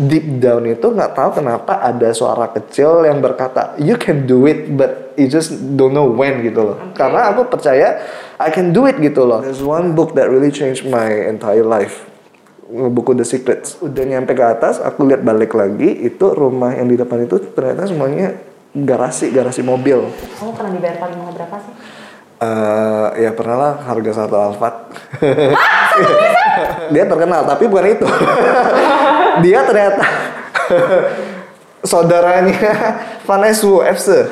deep down itu nggak tahu kenapa ada suara kecil yang berkata you can do it but you just don't know when gitu loh. Karena aku percaya I can do it gitu loh. There's one book that really changed my entire life. Buku The Secrets. Udah nyampe ke atas aku lihat balik lagi itu rumah yang di depan itu ternyata semuanya garasi garasi mobil. Kamu pernah dibayar paling mahal berapa sih? Eh, ya pernah lah harga satu Alphard. dia terkenal tapi bukan itu. dia ternyata saudaranya Vanessa Wu FC.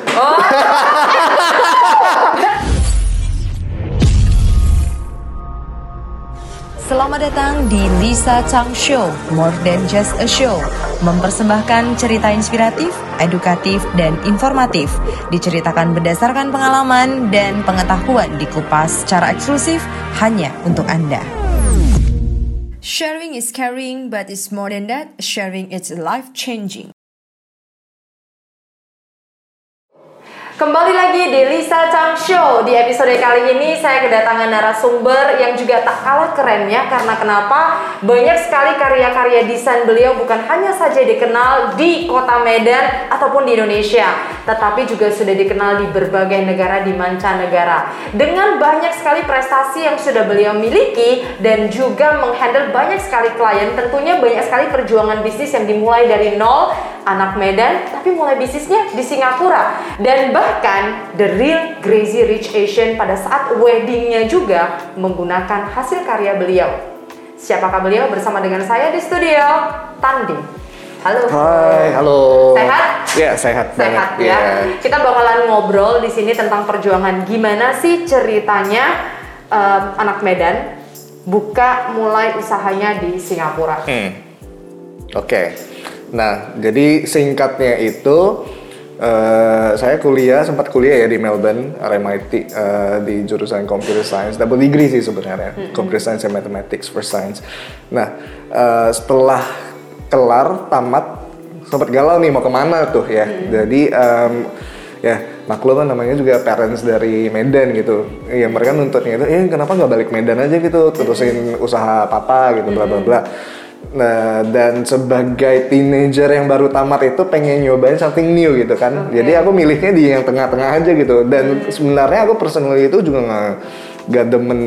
Selamat datang di Lisa Chang Show, More Than Just a Show. Mempersembahkan cerita inspiratif, edukatif, dan informatif. Diceritakan berdasarkan pengalaman dan pengetahuan dikupas secara eksklusif hanya untuk Anda. Sharing is caring, but it's more than that. Sharing is life changing. Kembali lagi di Lisa Chang Show. Di episode kali ini saya kedatangan narasumber yang juga tak kalah kerennya karena kenapa? Banyak sekali karya-karya desain beliau bukan hanya saja dikenal di kota Medan ataupun di Indonesia, tetapi juga sudah dikenal di berbagai negara di mancanegara. Dengan banyak sekali prestasi yang sudah beliau miliki dan juga menghandle banyak sekali klien, tentunya banyak sekali perjuangan bisnis yang dimulai dari nol anak Medan tapi mulai bisnisnya di Singapura dan bahkan the real Crazy Rich Asian pada saat weddingnya juga menggunakan hasil karya beliau. Siapakah beliau bersama dengan saya di studio? Tandi. Halo. Hai, halo. Sehat? Ya, sehat. Sehat banget. ya. Iya. Kita bakalan ngobrol di sini tentang perjuangan gimana sih ceritanya em, anak Medan buka mulai usahanya di Singapura. Hmm. Oke. Nah, jadi singkatnya itu eh, saya kuliah sempat kuliah ya di Melbourne, RMIT eh, di jurusan Computer Science, double degree sih sebenarnya, Computer Science and Mathematics for Science. Nah, eh, setelah kelar tamat sempat galau nih mau ke mana tuh ya. Jadi em, ya maklum namanya juga parents dari Medan gitu. Ya mereka nuntutnya itu, eh kenapa nggak balik Medan aja gitu, terusin usaha papa gitu, bla bla bla. Nah, dan sebagai teenager yang baru tamat itu pengen nyobain something new gitu kan. Jadi aku milihnya di yang tengah-tengah aja gitu. Dan sebenarnya aku personally itu juga nggak nggak demen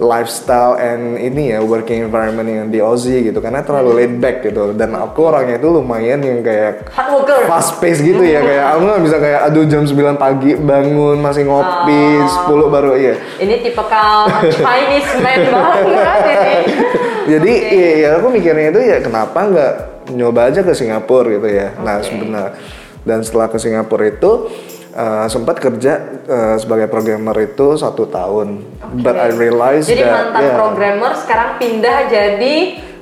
lifestyle and ini ya working environment yang di Aussie gitu karena terlalu laid back gitu dan aku orangnya itu lumayan yang kayak Hard worker. fast pace gitu ya kayak aku nggak bisa kayak aduh jam 9 pagi bangun masih ngopi 10 baru iya Ini tipikal Chinese man banget ini. Jadi iya, iya, aku mikirnya itu ya kenapa nggak nyoba aja ke Singapura gitu ya. Nah sebenarnya dan setelah ke Singapura itu uh, sempat kerja uh, sebagai programmer itu satu tahun. But I realized Jadi that mantan yeah, programmer sekarang pindah jadi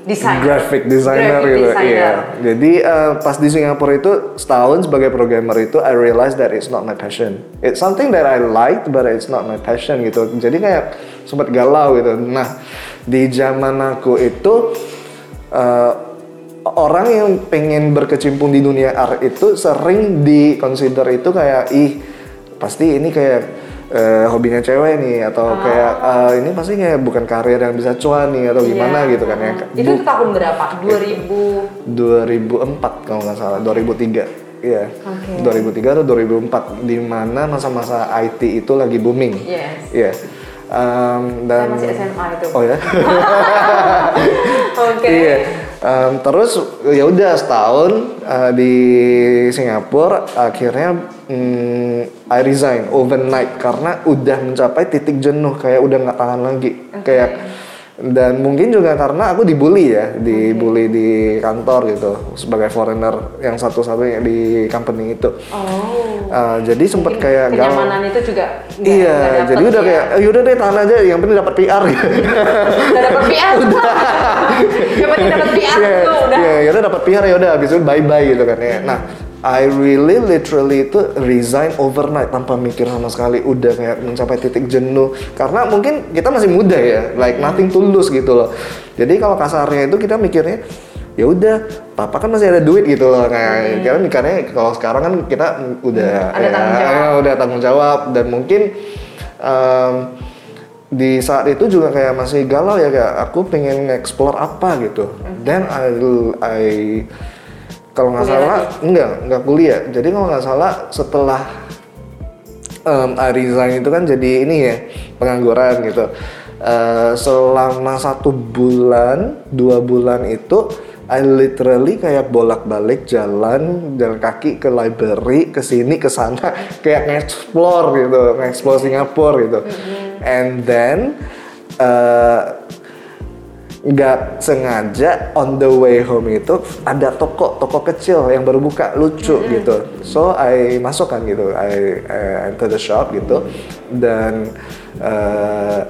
desainer. graphic designer Graphic gitu. designer. Iya. Jadi uh, pas di Singapura itu setahun sebagai programmer itu I realized that it's not my passion. It's something that I liked but it's not my passion gitu. Jadi kayak sempat galau gitu. Nah, di zaman aku itu uh, orang yang pengen berkecimpung di dunia art itu sering di consider itu kayak ih pasti ini kayak eh, hobinya cewek nih atau kayak eh, ini pasti kayak bukan karir yang bisa cuan nih atau gimana Iya. gitu kan ya. Itu Bu- tahun berapa? 2000 2004 kalau nggak salah 2003 Iya, Oke. 2003 atau 2004 di mana masa-masa IT itu lagi booming. Yes. Iya. Em, Saya dan masih SMA itu. Oh ya. Oke. Iya. Em, terus ya udah setahun eh, di Singapura akhirnya mm, I resign overnight karena udah mencapai titik jenuh kayak udah nggak tahan lagi kayak dan mungkin juga karena aku dibully ya dibully di kantor gitu sebagai foreigner yang satu-satunya di company itu Oh. Eh, jadi Mungkin kayak galau. kenyamanan itu juga nggak- Iya, dapet jadi udah ya. kayak, "Eh, yaudah deh tahan aja, yang penting dapat PR udah dapat PR. Yang penting dapat PR Iya, tuh udah. Iya, ya udah dapat PR ya udah habis itu bye bye gitu kan ya. Nah, I really literally itu resign overnight tanpa mikir sama sekali. Udah kayak mencapai titik jenuh. Karena mungkin kita masih muda ya like nothing to lose gitu loh. Jadi kalau kasarnya itu kita mikirnya ya udah papa kan masih ada duit gitu loh. Kayak karena mikirnya kalau sekarang kan kita udah Hmm, ada ya, tanggung jawab. ya, udah tanggung jawab. Dan mungkin em, di saat itu juga kayak masih galau ya kayak aku pengen explore apa gitu. Then I I kalau nggak salah enggak enggak kuliah. Jadi kalau nggak salah setelah um, resign itu kan jadi ini ya pengangguran gitu. Eh, selama satu bulan dua bulan itu I literally kayak bolak-balik jalan jalan kaki ke library ke sini ke sana kayak nge-explore gitu nge-explore Singapura gitu and then eh, nggak sengaja on the way home itu ada toko toko kecil yang baru buka lucu gitu. So I masuk kan gitu I, I enter the shop gitu. Dan eh,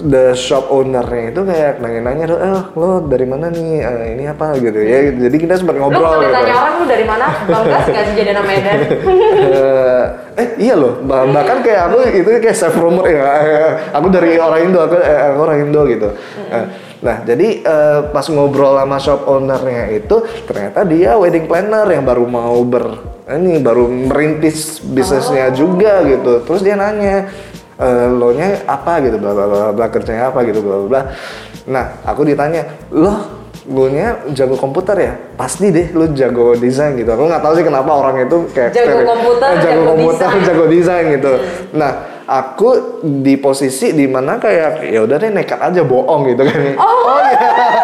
the shop ownernya itu kayak nanya-nanya tuh, eh lo dari mana nih? Eh, ini apa? Gitu ya. Jadi kita sempat ngobrol kalau gitu. ditanya orang lu dari mana? Banggas nggak sih jadi anak Medan? Eh, eh iya loh. Bah- bahkan kayak aku itu kayak self promote ya. Eh, aku dari orang Indo aku, eh, aku orang Indo gitu. Eh, nah jadi eh, pas ngobrol sama shop ownernya itu ternyata dia wedding planner yang baru mau ber ini baru merintis bisnisnya juga gitu. Terus dia nanya eh, lo nya apa gitu bla bla bla bla kerjanya apa gitu bla bla bla. Nah aku ditanya lo lu nya jago komputer ya? Pasti deh lu jago desain gitu. Aku nggak tahu sih kenapa orang itu kayak Jago komputer, eh, jago jago komputer desain. jago desain gitu. Nah aku di posisi di mana kayak ya udah deh nekat aja bohong gitu kan. Oh, so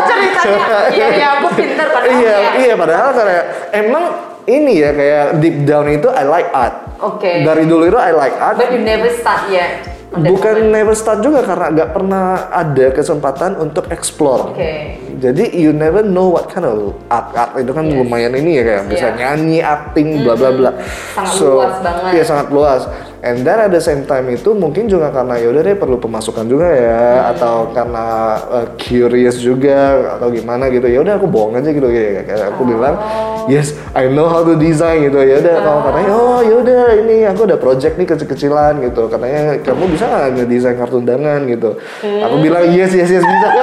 ceritanya, iya iya aku pinter padahal iya ya. iya padahal kayak emang ini ya kayak deep down itu I like art Oke. dari dulu itu I like art But you never start yet. bukan never start juga karena nggak pernah ada kesempatan untuk explore Oke. jadi you never know what kind of art art itu kan Yes. lumayan ini ya kayak bisa Iya. nyanyi acting bla bla bla Sangat luas banget. iya sangat luas and then at the same time itu mungkin juga karena ya udah deh perlu pemasukan juga ya Hmm. atau karena uh, curious juga atau gimana gitu ya udah aku bohong aja gitu ya kayak aku bilang Oh. yes I know how to design gitu ya udah kalau katanya oh ya udah ini aku ada project nih kecil-kecilan gitu katanya kamu bisa nggak ngedesain kartu undangan gitu aku Hmm. bilang yes yes yes bisa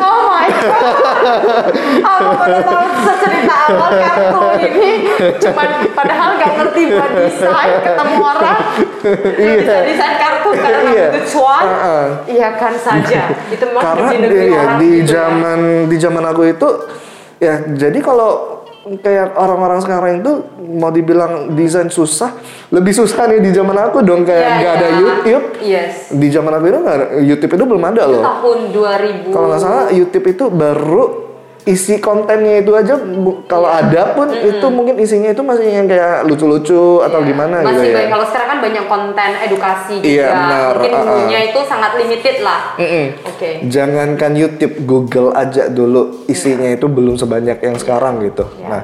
Oh god. Aku baru tahu secerita awal kartu ini. Cuman padahal nggak ngerti buat desain, ketemu orang Iya. bisa desain kartu karena Iya. itu cuan. Uh-uh. Iya kan saja. Itu memang karena di ya, orang di gitu ya. zaman di zaman aku itu ya jadi kalau kayak orang-orang sekarang itu mau dibilang desain susah lebih susah nih di zaman aku dong kayak Iya, nggak iya. ada YouTube Yes. di zaman aku itu nggak YouTube itu belum ada loh Tahun 2000. kalau nggak salah YouTube itu baru isi kontennya itu aja bu- kalau ada pun itu mungkin isinya itu masih yang kayak lucu-lucu atau gimana Iya. Masih gitu ya banyak. Kalau sekarang kan banyak konten edukasi juga. Iya, benar. Mungkin Uh-uh. dulunya itu sangat limited lah. Mm-mm. Oke. Jangankan YouTube, Google aja dulu isinya itu belum sebanyak yang sekarang gitu. Iya. Nah,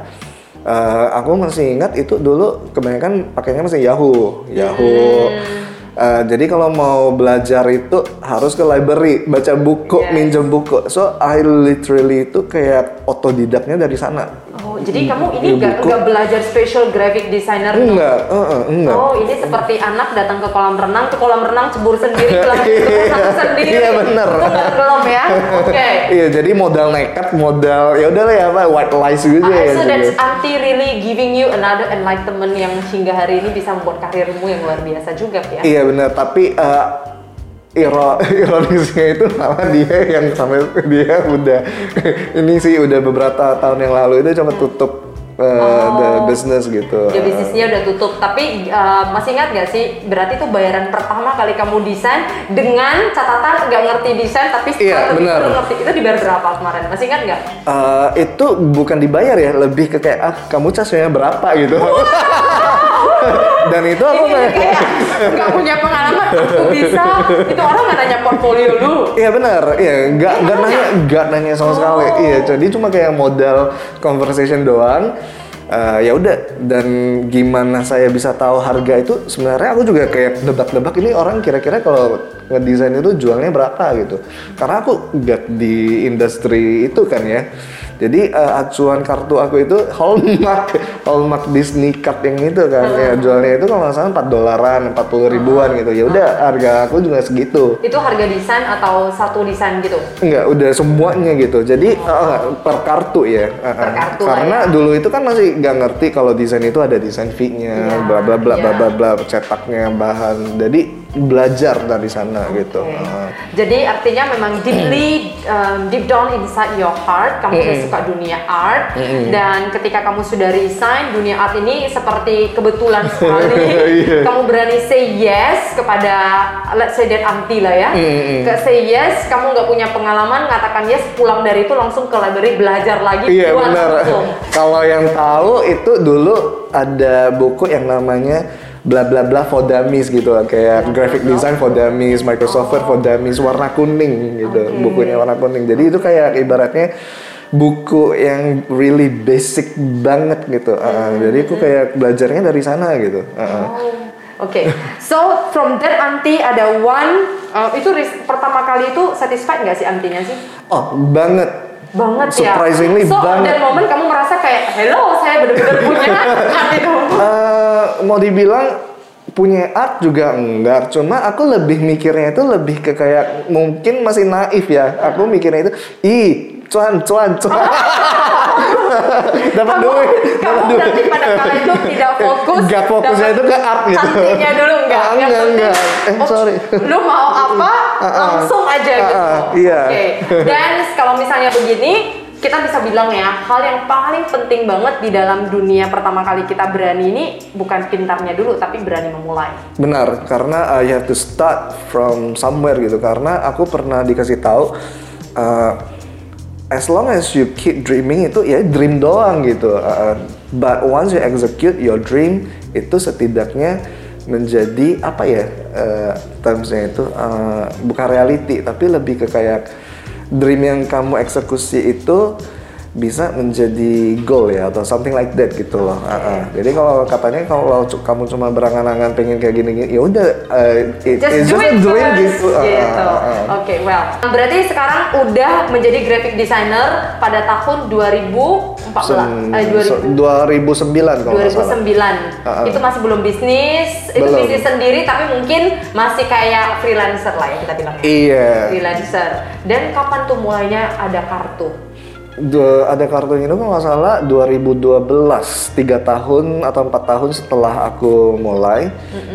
eh, aku masih ingat itu dulu kebanyakan pakainya masih Yahoo, Yahoo. Hmm. Eh, jadi kalau mau belajar itu harus ke library, baca buku, Yes. minjem buku. So I literally itu kayak otodidaknya dari sana. Oh, jadi kamu ini Iya, nggak nggak belajar special graphic designer? Enggak, eh, eh, enggak. Oh, ini seperti anak datang ke kolam renang, ke kolam renang cebur sendiri, ke renang sendiri. Iya, bener. Itu nggak tenggelam ya? Oke. Iya, jadi modal nekat, modal ya udahlah ya apa white lies gitu Ah, ya. so gitu. that's Auntie really giving you another enlightenment yang hingga hari ini bisa membuat karirmu yang luar biasa juga ya. Iya benar, tapi eh, iro ironisnya itu malah dia yang sampai dia udah ini sih udah beberapa tahun yang lalu itu cuma tutup eh, the business gitu. Dia bisnisnya udah tutup, tapi uh, masih ingat gak sih? Berarti itu bayaran pertama kali kamu desain dengan catatan nggak ngerti desain, tapi Iya, setelah dulu ngerti. Itu dibayar berapa kemarin? Masih ingat nggak? Eh, itu bukan dibayar ya, lebih ke kayak ah kamu casnya berapa gitu. Dan itu aku Ini kayak kayak nggak punya pengalaman, aku bisa. Itu orang nggak nanya portfolio lu. Iya benar, iya nggak nggak nanya nggak nanya sama sekali. Oh. Iya, jadi cuma kayak modal conversation doang. Eh, ya udah dan gimana saya bisa tahu harga itu sebenarnya aku juga kayak nebak-nebak ini orang kira-kira kalau ngedesain itu jualnya berapa gitu karena aku nggak di industri itu kan ya Jadi eh, acuan kartu aku itu Hallmark, Hallmark Disney Card yang itu kan. Ya jualnya itu kalau nggak salah 4 dolaran, 40 ribuan gitu. Ya udah harga aku juga segitu. Itu harga desain atau satu desain gitu? Enggak, udah semuanya gitu. Jadi eh, per kartu ya. Eh. Per kartu Karena ya. dulu itu kan masih nggak ngerti kalau desain itu ada desain fee-nya, Iya, bla bla bla bla iya. bla bla, cetaknya bahan. Jadi belajar dari sana gitu. Oke. Eh. Jadi artinya memang deeply um, deep down inside your heart kamu tuh suka dunia art dan ketika kamu sudah resign dunia art ini seperti kebetulan sekali Iya. kamu berani say yes kepada let's say that auntie lah ya. Ke say yes, kamu nggak punya pengalaman ngatakan yes pulang dari itu langsung ke library belajar lagi Iya buat benar. Kalau yang tahu itu dulu ada buku yang namanya bla bla bla for dummies gitu kayak graphic design for dummies, Microsoft Word for dummies warna kuning gitu. Oke. Bukunya warna kuning. Jadi itu kayak ibaratnya buku yang really basic banget gitu. Uh, jadi aku kayak belajarnya dari sana gitu. Uh, uh. Oh, Oke, so from that auntie ada one uh, itu ris- pertama kali itu satisfied nggak sih antinya sih? Oh banget. banget ya. Surprisingly so, banget. dan momen kamu merasa kayak, hello, saya benar-benar punya art itu. Eh, mau dibilang punya art juga enggak cuma aku lebih mikirnya itu lebih ke kayak mungkin masih naif ya aku mikirnya itu ih cuan cuan cuan dapat duit dapat duit pada kala itu tidak fokus. Nggak fokusnya itu ke art gitu. Cantiknya dulu enggak? Ah, enggak, enggak. Eh, oh, sorry. Lu mau apa? langsung aja Ah, gitu. ah, iya. Oke. Dan kalau misalnya begini, kita bisa bilang ya, hal yang paling penting banget di dalam dunia pertama kali kita berani ini bukan pintarnya dulu, tapi berani memulai. Benar, karena uh, you have to start from somewhere gitu. Karena aku pernah dikasih tahu, uh, as long as you keep dreaming itu ya dream doang gitu. Uh, but once you execute your dream itu setidaknya menjadi apa ya uh, termsnya itu uh, bukan reality tapi lebih ke kayak dream yang kamu eksekusi itu bisa menjadi goal ya atau something like that gitu loh. Uh, uh. Jadi kalau katanya kalau kamu cuma berangan-angan pengen kayak gini-gini, ya udah uh, it- Just it's do just it first, gitu. Uh, gitu. uh, uh. Oke, well. Berarti sekarang udah menjadi graphic designer pada tahun 2014, Sem- eh, 2000. 2009 kalau nggak salah. 2009 Uh-uh. itu masih belum bisnis itu Belum. bisnis sendiri tapi mungkin masih kayak freelancer lah ya kita bilang Iya. freelancer dan kapan tuh mulainya ada kartu Du- ada kartunya itu kalau nggak salah 2012 tiga tahun atau empat tahun setelah aku mulai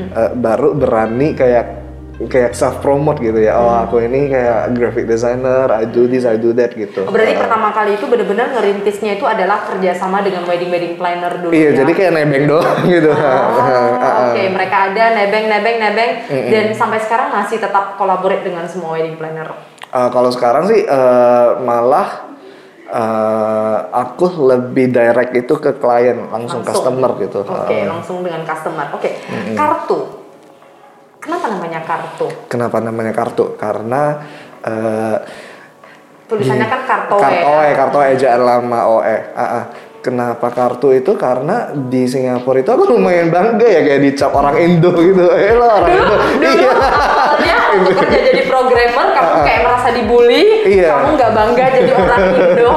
eh, baru berani kayak kayak self promote gitu ya. Oh aku ini kayak graphic designer I do this I do that gitu. Oh, berarti Eh, pertama kali itu benar-benar ngerintisnya itu adalah kerjasama dengan wedding wedding planner dulu iya ya? jadi kayak nebeng doang gitu. Oh, Oke, mereka ada nebeng, nebeng, nebeng, dan sampai sekarang masih tetap collaborate dengan semua wedding planner. Eh, kalau sekarang sih eh, malah eh, aku lebih direct itu ke klien langsung, customer gitu Oke, Eh, langsung dengan customer. Oke, kartu. Kenapa namanya kartu? kenapa namanya kartu karena eh, Tulisannya kan kartu Kartoe, kartoe ejaan lama OE. Ah, ah. Kenapa kartu itu? Karena di Singapura itu aku lumayan bangga ya kayak dicap orang Indo gitu. Eh lo orang Indo. dulu Iya. Awalnya untuk kerja jadi programmer, kamu kayak merasa dibully, Iya. kamu nggak bangga jadi orang Indo.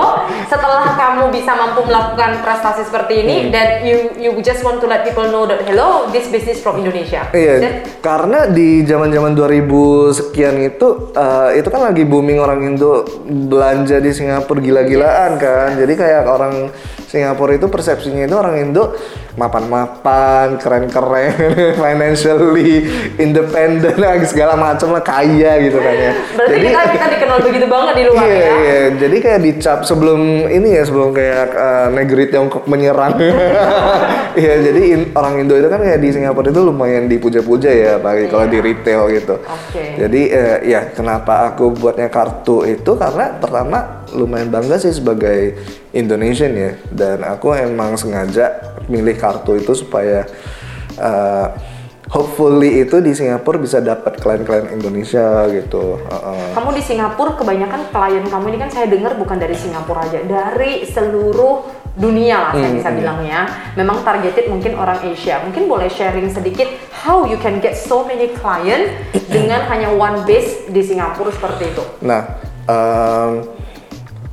Setelah kamu bisa mampu melakukan prestasi seperti ini, Hmm. dan you you just want to let people know that hello, this business from Indonesia. Iya, karena di zaman-zaman 2000 sekian itu eh, itu kan lagi booming orang Indo belanja di Singapura gila-gilaan kan. Jadi kayak orang Singapura itu persepsinya itu orang Indo mapan-mapan, keren-keren, financially independent, segala macam lah kaya gitu kan ya. berarti kita kita dikenal begitu banget di luar iya, ya. Iya, jadi kayak dicap sebelum ini ya sebelum kayak eh, negeri Tiongkok menyerang. Iya, jadi in- orang Indo itu kan kayak di Singapura itu lumayan dipuja-puja ya, apalagi kalau di retail gitu. Oke. Jadi eh, ya kenapa aku buatnya kartu itu karena pertama lumayan bangga sih sebagai Indonesian ya, dan aku emang sengaja milih kartu itu supaya eh, hopefully itu di Singapura bisa dapat klien-klien Indonesia gitu. Kamu di Singapura kebanyakan klien kamu ini kan saya dengar bukan dari Singapura aja, dari seluruh dunia lah saya bisa bilangnya. Memang targeted mungkin orang Asia. Mungkin boleh sharing sedikit how you can get so many client dengan hanya one base di Singapura seperti itu. Nah, em,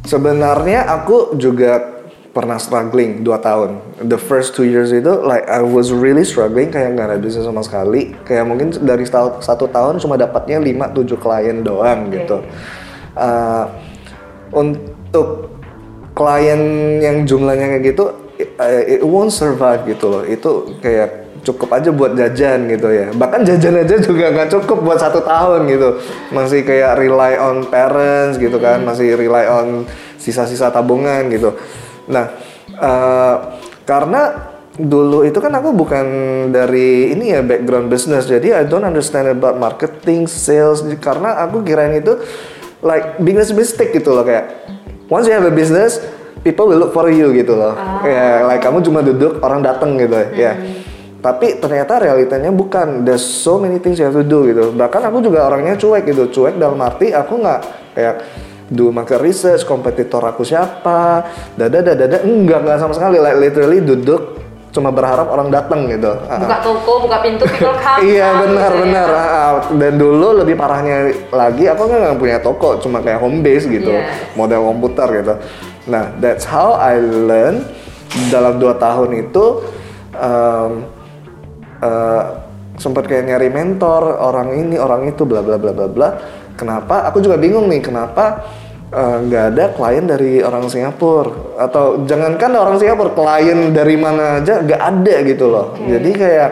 Sebenarnya aku juga pernah struggling 2 tahun. The first two years itu like I was really struggling kayak nggak ada bisnis sama sekali. Kayak mungkin dari satu, tahun cuma dapatnya 5-7 klien doang Oke. gitu. Uh, untuk klien yang jumlahnya kayak gitu it, uh, it won't survive gitu loh. Itu kayak cukup aja buat jajan gitu ya. Bahkan jajan aja juga nggak cukup buat satu tahun gitu. Masih kayak rely on parents gitu kan, masih rely on sisa-sisa tabungan gitu. Nah, eh, karena dulu itu kan aku bukan dari ini ya background business, jadi I don't understand about marketing, sales. Karena aku kirain itu like business mistake gitu loh kayak once you have a business, people will look for you gitu loh. Kayak like kamu cuma duduk, orang datang gitu ya. Tapi ternyata realitanya bukan. There's so many things you have to do gitu. Bahkan aku juga orangnya cuek gitu. Cuek dalam arti aku nggak kayak do market research, kompetitor aku siapa, dada dada dada enggak enggak sama sekali. Like literally duduk cuma berharap orang datang gitu. Ah, Buka toko, buka pintu, people come. Iya benar gitu ya. benar. Ah, ah. Dan dulu lebih parahnya lagi aku kan nggak punya toko, cuma kayak home base gitu, Yes. model komputer gitu. Nah that's how I learn dalam dua tahun itu um, uh, sempat kayak nyari mentor orang ini orang itu bla bla bla bla bla. Kenapa? Aku juga bingung nih kenapa uh, nggak ada klien dari orang Singapura atau jangankan orang Singapura klien dari mana aja nggak ada gitu loh. Jadi kayak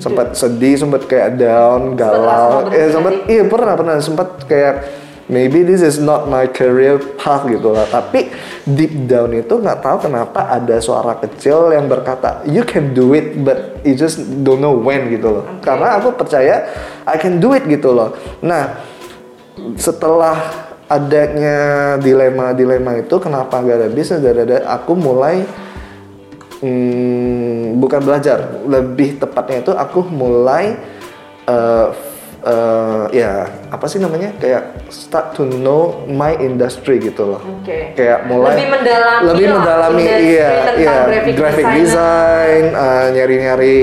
sempat sedih, sempat kayak down, galau. Eh sempat iya pernah pernah sempat kayak maybe this is not my career path gitu lah. Tapi deep down itu nggak tahu kenapa ada suara kecil yang berkata you can do it but you just don't know when gitu loh. Karena aku percaya I can do it gitu loh. Nah setelah adanya dilema-dilema itu kenapa nggak ada bisnis? Ada ada aku mulai hmm, bukan belajar. Lebih tepatnya itu aku mulai eh, eh, ya apa sih namanya? Kayak start to know my industry gitu loh. Oke. kayak mulai Lebih mendalami lebih mendalami iya iya graphic graphic design eh, nyari-nyari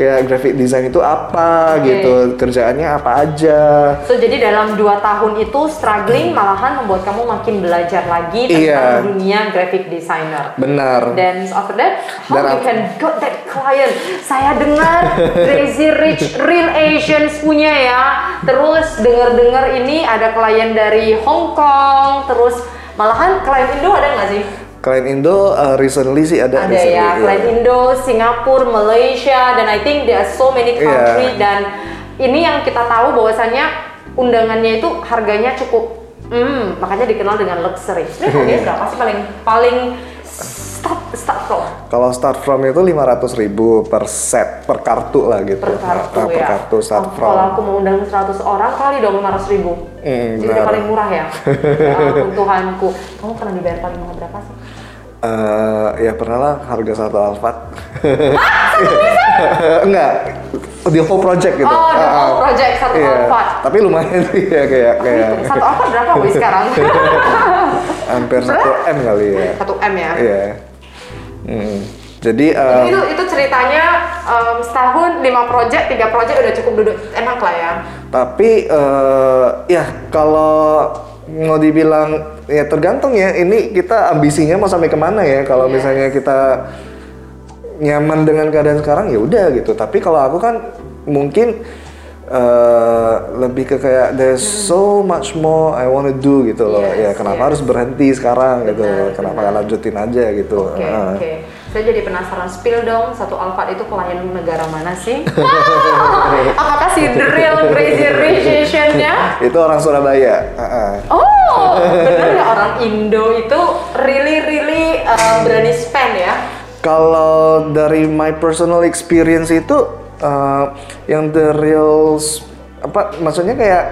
kayak graphic design itu apa Oke. gitu kerjaannya apa aja So jadi dalam dua tahun itu struggling malahan membuat kamu makin belajar lagi tentang Iya. dunia graphic designer. benar Then after that, how Dan you can got that client? Saya dengar Crazy Rich Real Asians punya ya. Terus dengar-dengar ini ada klien dari Hong Kong. Terus malahan klien Indo ada nggak sih? Klien Indo uh, recently sih ada Ada recently, ya, iya. klien Indo, Singapura, Malaysia, dan I think there are so many Iya. country dan ini yang kita tahu bahwasannya undangannya itu harganya cukup, hmm, makanya dikenal dengan luxury. Sebenarnya harganya berapa sih paling paling start start from Kalau start from itu 500 ribu per set, per kartu lah gitu. per kartu Nah, per ya? kartu start Oh, from. Kalau aku mau undang 100 orang kali dong 500 ribu. Hmm, Jadi paling murah ya. ya ampun Tuhanku. Kamu pernah dibayar paling mahal berapa sih? Eh, ya pernah lah harga satu Alphard. Enggak, di whole project gitu. Oh, the Ah, whole ah. project satu Iya. Alphard. Tapi lumayan sih ya kayak kayak Satu apa berapa wih sekarang? hampir 1 M kali ya. 1 M ya. Iya. Hmm. Jadi eh, itu itu ceritanya em, setahun lima project tiga project udah cukup duduk enak lah ya Tapi eh, ya kalau mau dibilang ya tergantung ya. Ini kita ambisinya mau sampai ke mana ya. Kalau Yes. misalnya kita nyaman dengan keadaan sekarang ya udah gitu. Tapi kalau aku kan mungkin eh, lebih ke kayak there's so much more I wanna do gitu loh. Yes, ya kenapa yes. harus berhenti sekarang gitu? Benar, kenapa nggak lanjutin aja gitu? Oke Ah. oke saya jadi penasaran spill dong satu Alphard itu klien negara mana sih? Apakah si the real crazy rich Asian-nya? Itu orang Surabaya oh bener ya orang Indo itu really really eh, berani spend ya? Kalau dari my personal experience itu uh, yang the real apa maksudnya kayak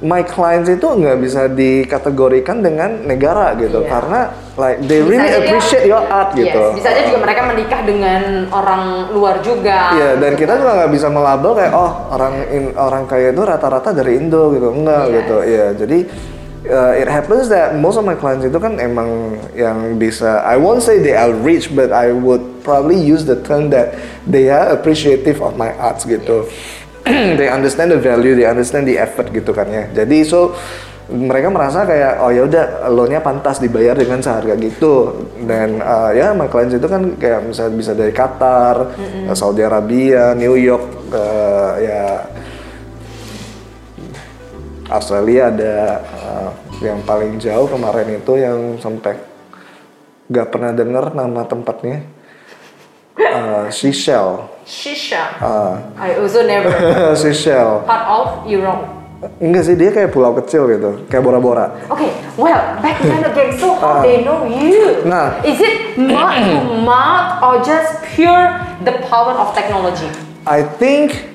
my clients itu nggak bisa dikategorikan dengan negara gitu. Iya. karena like they Bisa really dia- appreciate your art Yes, gitu. bisa aja juga mereka menikah dengan orang luar juga. Iya dan kita juga nggak bisa melabel kayak oh orang in, orang kaya itu rata-rata dari Indo gitu. Enggak Yes. gitu. Iya jadi uh, it happens that most of my clients itu kan emang yang bisa I won't say they are rich but I would probably use the term that they are appreciative of my arts gitu they understand the value they understand the effort gitu kan ya. Jadi so mereka merasa kayak oh ya udah lo nya pantas dibayar dengan seharga gitu. Dan uh, ya my clients itu kan kayak misalnya bisa dari Qatar, Saudi Arabia, New York, uh, ya Australia ada uh, yang paling jauh kemarin itu yang sampai nggak pernah dengar nama tempatnya. Uh, Seychelles. Shisha. Uh, I also never Seychelles. part of Europe. Enggak sih dia kayak pulau kecil gitu, kayak Bora-Bora. Okay, well, back then again, so how they know you? Nah. Is it mouth to mouth or just pure the power of technology? I think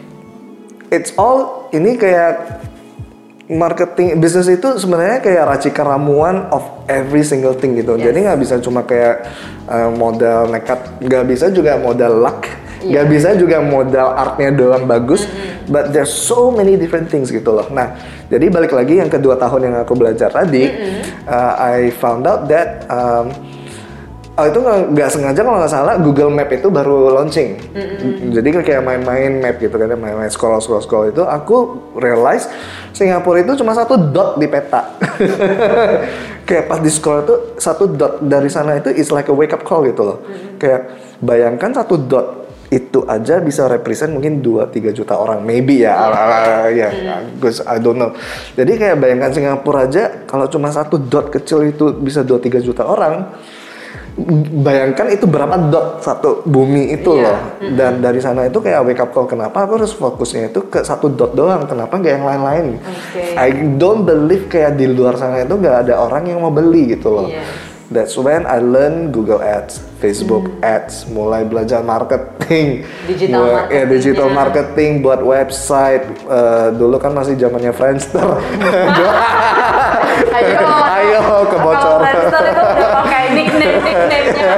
it's all ini kayak marketing bisnis itu sebenarnya kayak racikan ramuan of every single thing gitu. Yes. Jadi nggak bisa cuma kayak uh, modal nekat, nggak bisa juga modal luck, nggak Iya. bisa juga modal artnya doang bagus. But there's so many different things gitu loh. Nah, jadi balik lagi yang kedua tahun yang aku belajar tadi, uh, I found out that um, Oh itu nggak sengaja kalau nggak salah Google Map itu baru launching. Jadi kan kayak main-main map gitu kan, main-main scroll scroll scroll itu aku realize Singapura itu cuma satu dot di peta. kayak pas di scroll itu satu dot dari sana itu is like a wake up call gitu loh. Kayak bayangkan satu dot itu aja bisa represent mungkin 2-3 juta orang maybe ya ala ya because I don't know jadi kayak bayangkan Singapura aja kalau cuma satu dot kecil itu bisa 2-3 juta orang bayangkan itu berapa dot satu bumi itu Iya. loh dan dari sana itu kayak wake up call kenapa aku harus fokusnya itu ke satu dot doang kenapa nggak yang lain-lain Oke. I don't believe kayak di luar sana itu nggak ada orang yang mau beli gitu loh Yes. That's when I learn Google Ads, Facebook Ads, mulai belajar marketing, Hmm. Digital Mulai- ya, marketingnya. digital marketing buat website. Eh, dulu kan masih zamannya Friendster. Ayo, Ayo, kebocor. Kalau Friendster itu udah pakai nickname nickname-nya.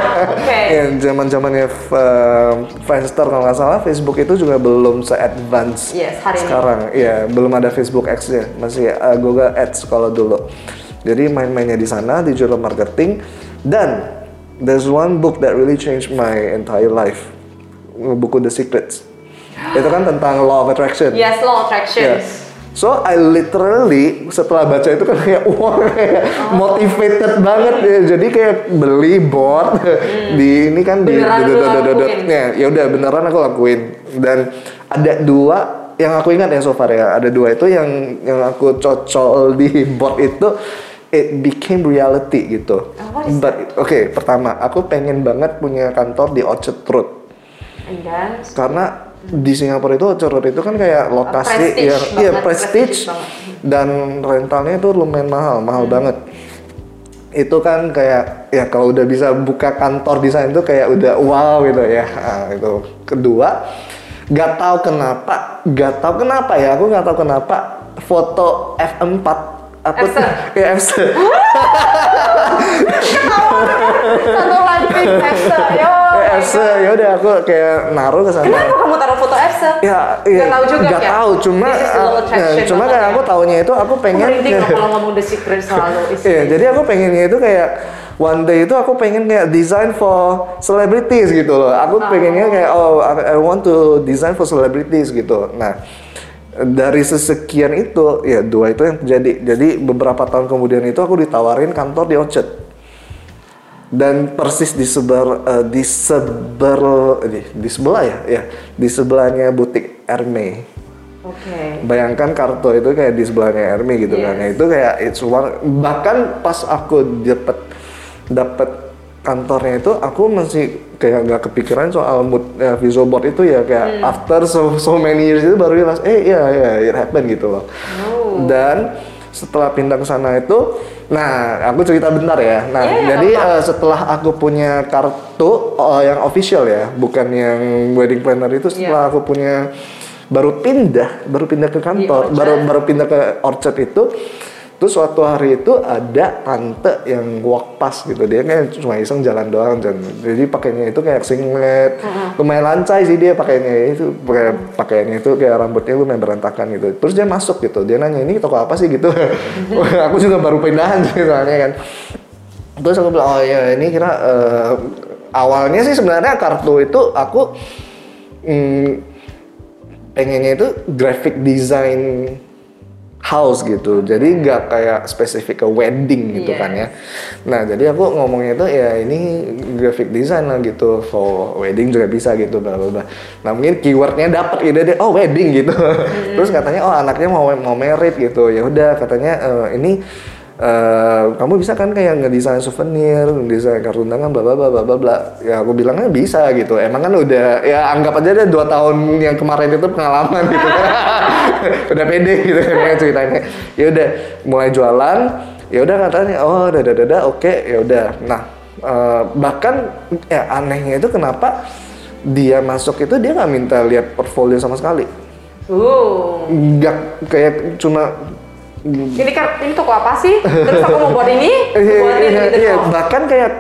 Oke. Ya, zaman zamannya Friendster kalau nggak salah, Facebook itu juga belum se-advance Yes, hari ini. sekarang. Iya, belum ada Facebook Ads ya, masih eh, Google Ads kalau dulu. Jadi main-mainnya di sana digital marketing dan there's one book that really changed my entire life. Buku The Secrets. Itu kan tentang law of attraction. Yes, law attraction. Ya. So I literally setelah baca itu kan kayak wah kayak motivated banget ya. Jadi kayak beli bot di ini kan di Beneran lu lakuin? ya ya udah beneran aku lakuin dan ada dua yang aku ingat ya so far ya ada dua itu yang yang aku cocol di bot itu it became reality gitu. Oh, But oke pertama aku pengen banget punya kantor di Orchard Road And then karena di Singapura itu Orchard itu kan kayak lokasi prestige yang banget, iya prestige prestige. dan rentalnya itu lumayan mahal mahal banget. Itu kan kayak ya kalau udah bisa buka kantor di sana itu kayak udah wow gitu ya. Nah, itu. Kedua nggak tahu kenapa nggak tahu kenapa ya aku nggak tahu kenapa foto F4 aku F-se. ya F-se. satu lagi Epsa. Yo. Ya, F-se. ya udah aku kayak naruh ke sana Kenapa kamu taruh foto Epsa? Ya, iya. Nggak tahu juga Nggak ya? tahu, cuma attraction ya, cuma kayak ya. aku taunya itu aku Aku pengen loh kalau ngomong The Secret selalu. Iya, jadi aku pengennya itu kayak one day itu aku pengen kayak design for celebrities gitu loh. Aku pengennya kayak oh I, I want to design for celebrities gitu. Nah, dari sesekian itu ya dua itu yang terjadi. Jadi beberapa tahun kemudian itu aku ditawarin kantor di Orchard. Dan persis di seber eh, di seber di, di sebelah ya, ya di sebelahnya butik Hermes. Oke. Bayangkan Karto itu kayak di sebelahnya Ermi gitu kan. Yes. Nah, itu kayak it's one bahkan pas aku dapet dapet kantornya itu aku masih kayak nggak kepikiran soal mood eh, visual board itu ya kayak after so so many years itu baru realize eh iya iya it happened gitu loh. Oh. Dan setelah pindah ke sana itu nah aku cerita bentar ya. Nah, Iya, iya, jadi eh, setelah aku punya kartu oh, yang official ya, bukan yang wedding planner itu setelah aku punya baru pindah, baru pindah ke kantor, baru baru pindah ke Orchard itu terus suatu hari itu ada tante yang walk pass gitu. Dia kayak cuma iseng jalan doang dan jadi pakainya itu kayak singlet. Lumayan lancai sih dia pakainya. Itu pakai pakaiannya itu kayak rambutnya lumayan berantakan gitu. Terus dia masuk gitu. Dia nanya ini toko apa sih? gitu. Aku juga baru pindahan sih soalnya kan. Terus aku bilang oh ya ini kira eh, awalnya sih sebenarnya kartu itu aku mm, pengennya itu graphic design house gitu. Jadi nggak kayak spesifik ke wedding gitu Iya. kan ya. Nah jadi aku ngomongnya itu ya ini graphic design lah gitu for wedding juga bisa gitu bla bla bla. Nah mungkin keywordnya dapat ide deh oh wedding gitu. Terus katanya oh anaknya mau mau merit gitu. Ya udah katanya eh, ini eh, kamu bisa kan kayak ngedesain souvenir, ngedesain kartu undangan, bla bla bla bla bla. Ya aku bilangnya bisa gitu. Emang kan udah ya anggap aja deh dua tahun yang kemarin itu pengalaman gitu. udah pede gitu kan ya ceritanya. Ya udah mulai jualan. Ya udah katanya oh dada dada oke ya udah. Nah eh, bahkan ya anehnya itu kenapa dia masuk itu dia nggak minta lihat portfolio sama sekali. Uh. Nggak kayak cuma Ini kan ini toko apa sih? Terus aku mau buat ini, Iya, buatin iya, gitu. iya. Oh. bahkan kayak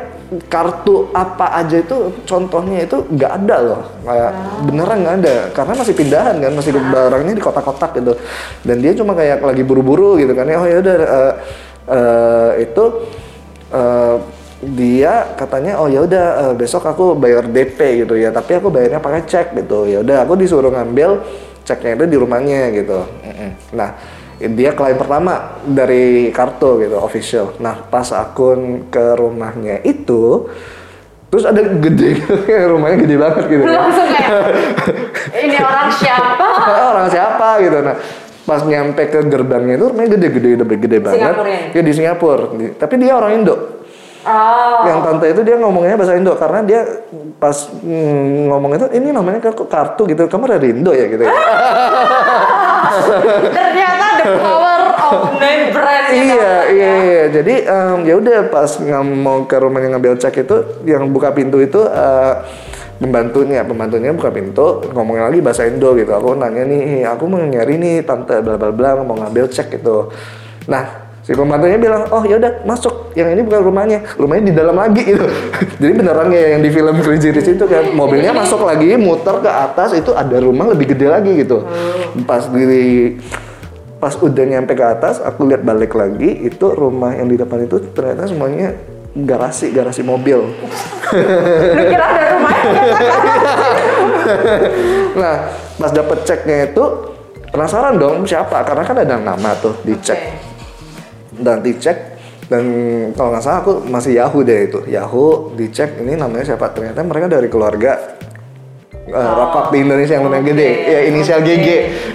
kartu apa aja itu contohnya itu nggak ada loh. Kayak beneran nggak ada. Karena masih pindahan kan masih barangnya di kotak-kotak gitu. Dan dia cuma kayak lagi buru-buru gitu kan. Ya oh ya udah eh, eh, itu eh, dia katanya oh ya udah eh, besok aku bayar DP gitu ya. Tapi aku bayarnya pakai cek gitu. Ya udah aku disuruh ngambil ceknya itu di rumahnya gitu. Nah dia klien pertama dari kartu gitu official. Nah pas akun ke rumahnya itu terus ada gede rumahnya gede banget gitu. Langsung kayak ini orang siapa? orang siapa gitu. Nah pas nyampe ke gerbangnya itu rumahnya gede-gede gede, gede banget. Ya? ya di Singapura. Tapi dia orang Indo. Oh. yang tante itu dia ngomongnya bahasa Indo karena dia pas mm, ngomong itu ini namanya kartu gitu kamu dari Indo ya? gitu ya Ternyata the power of name brand. iya iya iya. Jadi em, ya udah pas mau ke rumahnya ngambil cek itu yang buka pintu itu eh, pembantunya pembantunya buka pintu ngomongnya lagi bahasa Indo gitu. Aku nanya nih aku mau nyari nih tante bla bla bla mau ngambil cek gitu. Nah si pembantunya bilang oh ya udah masuk. Yang ini bukan rumahnya. Rumahnya di dalam lagi gitu. Jadi beneran kayak yang di film Crazy Rich itu kan. Mobilnya masuk lagi muter ke atas itu ada rumah lebih gede lagi gitu. Pas di pas udah nyampe ke atas aku lihat balik lagi itu rumah yang di depan itu ternyata semuanya garasi garasi mobil. Lu kira ada rumahnya? nah pas dapet ceknya itu penasaran dong siapa karena kan ada nama tuh dicek Oke. Dan dicek dan kalau nggak salah aku masih Yahoo deh itu. Yahoo dicek ini namanya siapa? Ternyata mereka dari keluarga uh, rokok di Indonesia yang lumayan gede ya inisial GG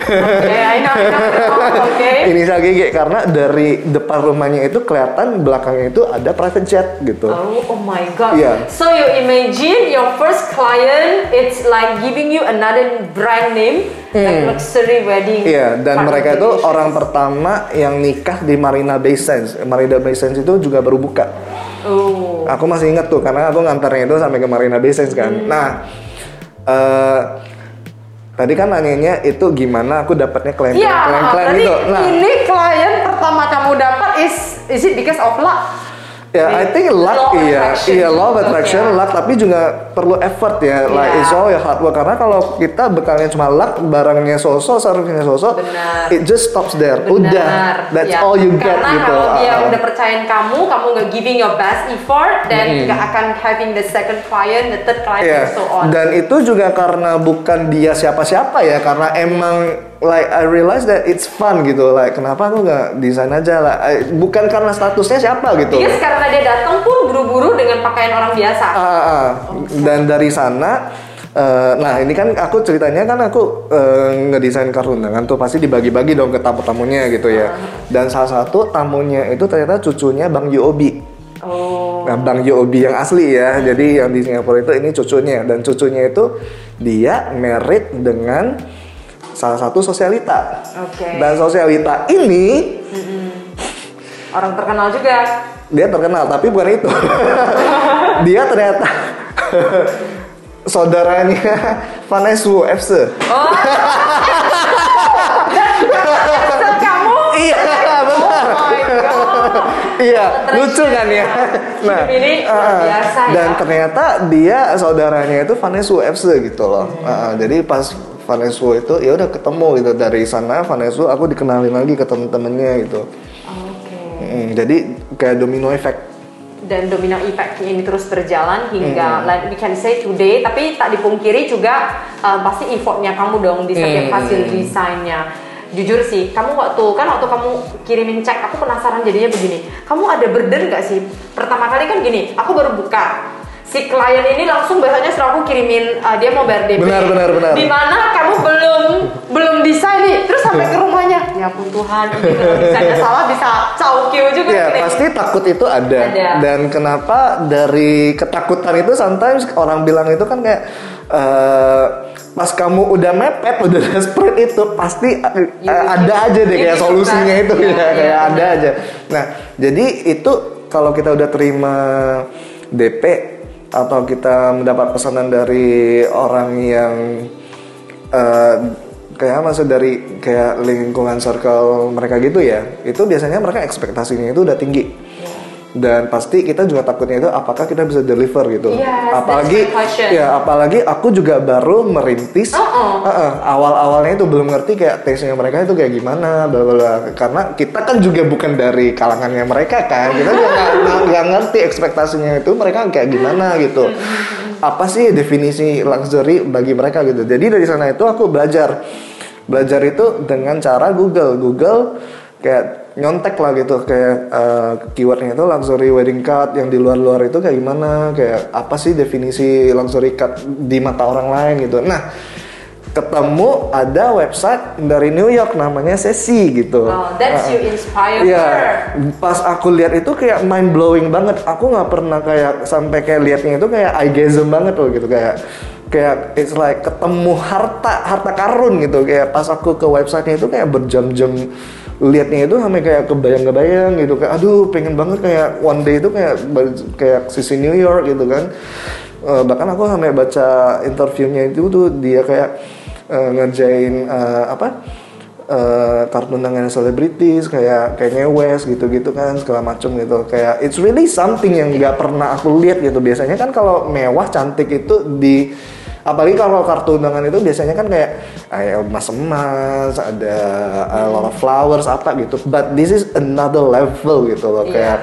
Oke, I know, I know. Oke. inisial GG karena dari depan rumahnya itu kelihatan belakangnya itu ada private jet gitu Oh, oh my god. Iya. So you imagine your first client, it's like giving you another brand name, like luxury wedding. Hmm. Iya, dan Part mereka itu orang pertama yang nikah di Marina Bay Sands. Marina Bay Sands itu juga baru buka. Oh. Aku masih inget tuh karena aku ngantarnya itu sampai ke Marina Bay Sands kan. Hmm. Nah, eh tadi kan nanyanya itu gimana aku dapatnya klien Iya, klien klien berarti itu. Nah, ini klien pertama kamu dapat is is it because of luck? Ya I think luck iya, attraction. iya law of attraction, luck tapi juga perlu effort ya. Like Iya. it's all your hard work karena kalau kita bekalnya cuma luck, barangnya sosok, servingnya sosok, Benar. it just stops there. Benar. Udah, that's Ya, all you get Karena gitu. kalau dia Ah. udah percayain kamu, kamu nggak giving your best effort, dan nggak akan having the second client, the third client, Iya, and so on. dan itu juga karena bukan dia siapa-siapa ya, karena emang like I realize that it's fun gitu, like kenapa aku nggak desain aja lah, I- bukan karena statusnya siapa gitu. Because karena dia datang pun buru-buru dengan pakaian orang biasa. Ah, ah, ah. dan dari sana, eh, nah ini kan aku ceritanya kan aku eh, ngedesain kartu undangan tuh pasti dibagi-bagi dong ke tamu-tamunya gitu ya, dan salah satu tamunya itu ternyata cucunya Bang Yobi. Oh. Nah, Bang Yobi yang asli ya. Jadi yang di Singapura itu ini cucunya dan cucunya itu dia merit dengan salah satu sosialita. Oke. Dan sosialita ini Orang terkenal juga. dia terkenal tapi bukan itu. dia ternyata saudaranya Vanessa FC. Oh. Dan kamu? Iya, benar. Oh. Iya, lucu kan ya. Nah, ini ah, biasa ya. dan ternyata dia saudaranya itu Vanessa FC gitu loh. Hmm. Ah, jadi pas Vanessa itu ya udah ketemu gitu dari sana Vanessa aku dikenalin lagi ke temen-temennya gitu. Oke. Mm, jadi kayak domino effect. Dan domino effect ini terus berjalan hingga Hmm. like we can say today, tapi tak dipungkiri juga uh, pasti effortnya kamu dong di setiap Hmm. hasil desainnya. jujur sih, kamu waktu kan waktu kamu kirimin cek, aku penasaran jadinya begini. Kamu ada burden nggak sih? Pertama kali kan gini, aku baru buka. Si klien ini langsung biasanya setelah aku kirimin uh, dia mau bayar DP. Benar, benar, benar. Di mana kamu belum belum desain nih, terus sampai ke rumahnya. Ya ampun Tuhan, ini kalau desainnya salah bisa caukio juga. Ya pasti takut itu ada. Ada. Dan kenapa dari ketakutan itu sometimes orang bilang itu kan kayak eh, pas kamu udah mepet udah desperate itu pasti You- ada aja deh kayak bisa. solusinya itu Ya, ya, ya, kayak ada aja. Nah jadi itu kalau kita udah terima DP atau kita mendapat pesanan dari orang yang eh, kayak maksud dari kayak lingkungan circle mereka gitu ya itu biasanya mereka ekspektasinya itu udah tinggi dan pasti kita juga takutnya itu apakah kita bisa deliver gitu? Yes, apalagi ya apalagi aku juga baru merintis. Uh-uh. Uh-uh, awal-awalnya itu belum ngerti kayak taste-nya mereka itu kayak gimana bla karena kita kan juga bukan dari kalangannya mereka kan. Kita juga nggak- ngerti ekspektasinya itu mereka kayak gimana gitu. Apa sih definisi luxury bagi mereka gitu? Jadi dari sana itu aku belajar. Belajar itu dengan cara Google. Google kayak nyontek lah gitu kayak eh, keywordnya itu luxury wedding card yang di luar-luar itu kayak gimana kayak apa sih definisi luxury card di mata orang lain gitu. Nah ketemu ada website dari New York namanya Sesi gitu. Oh, that's you inspire Iya, pas aku lihat itu kayak mind blowing banget. Aku nggak pernah kayak sampai kayak liatnya itu kayak eye gasm banget loh gitu. Kayak kayak it's like ketemu harta harta karun gitu. Kayak pas aku ke websitenya itu kayak berjam-jam liatnya itu sampai kayak kebayang-kebayang gitu. Kayak aduh pengen banget kayak one day itu kayak kayak sisi New York gitu kan. Eh, bahkan aku sampai baca interviewnya itu tuh dia kayak eh, ngerjain eh, apa eh, kartun dengan selebritis kayak kayaknya West gitu-gitu kan segala macem gitu. Kayak it's really something yang nggak pernah aku lihat gitu. Biasanya kan kalau mewah cantik itu di apalagi kalau kartu undangan itu biasanya kan kayak kayak emas emas ada a lot of flowers apa gitu but this is another level gitu loh Iya. kayak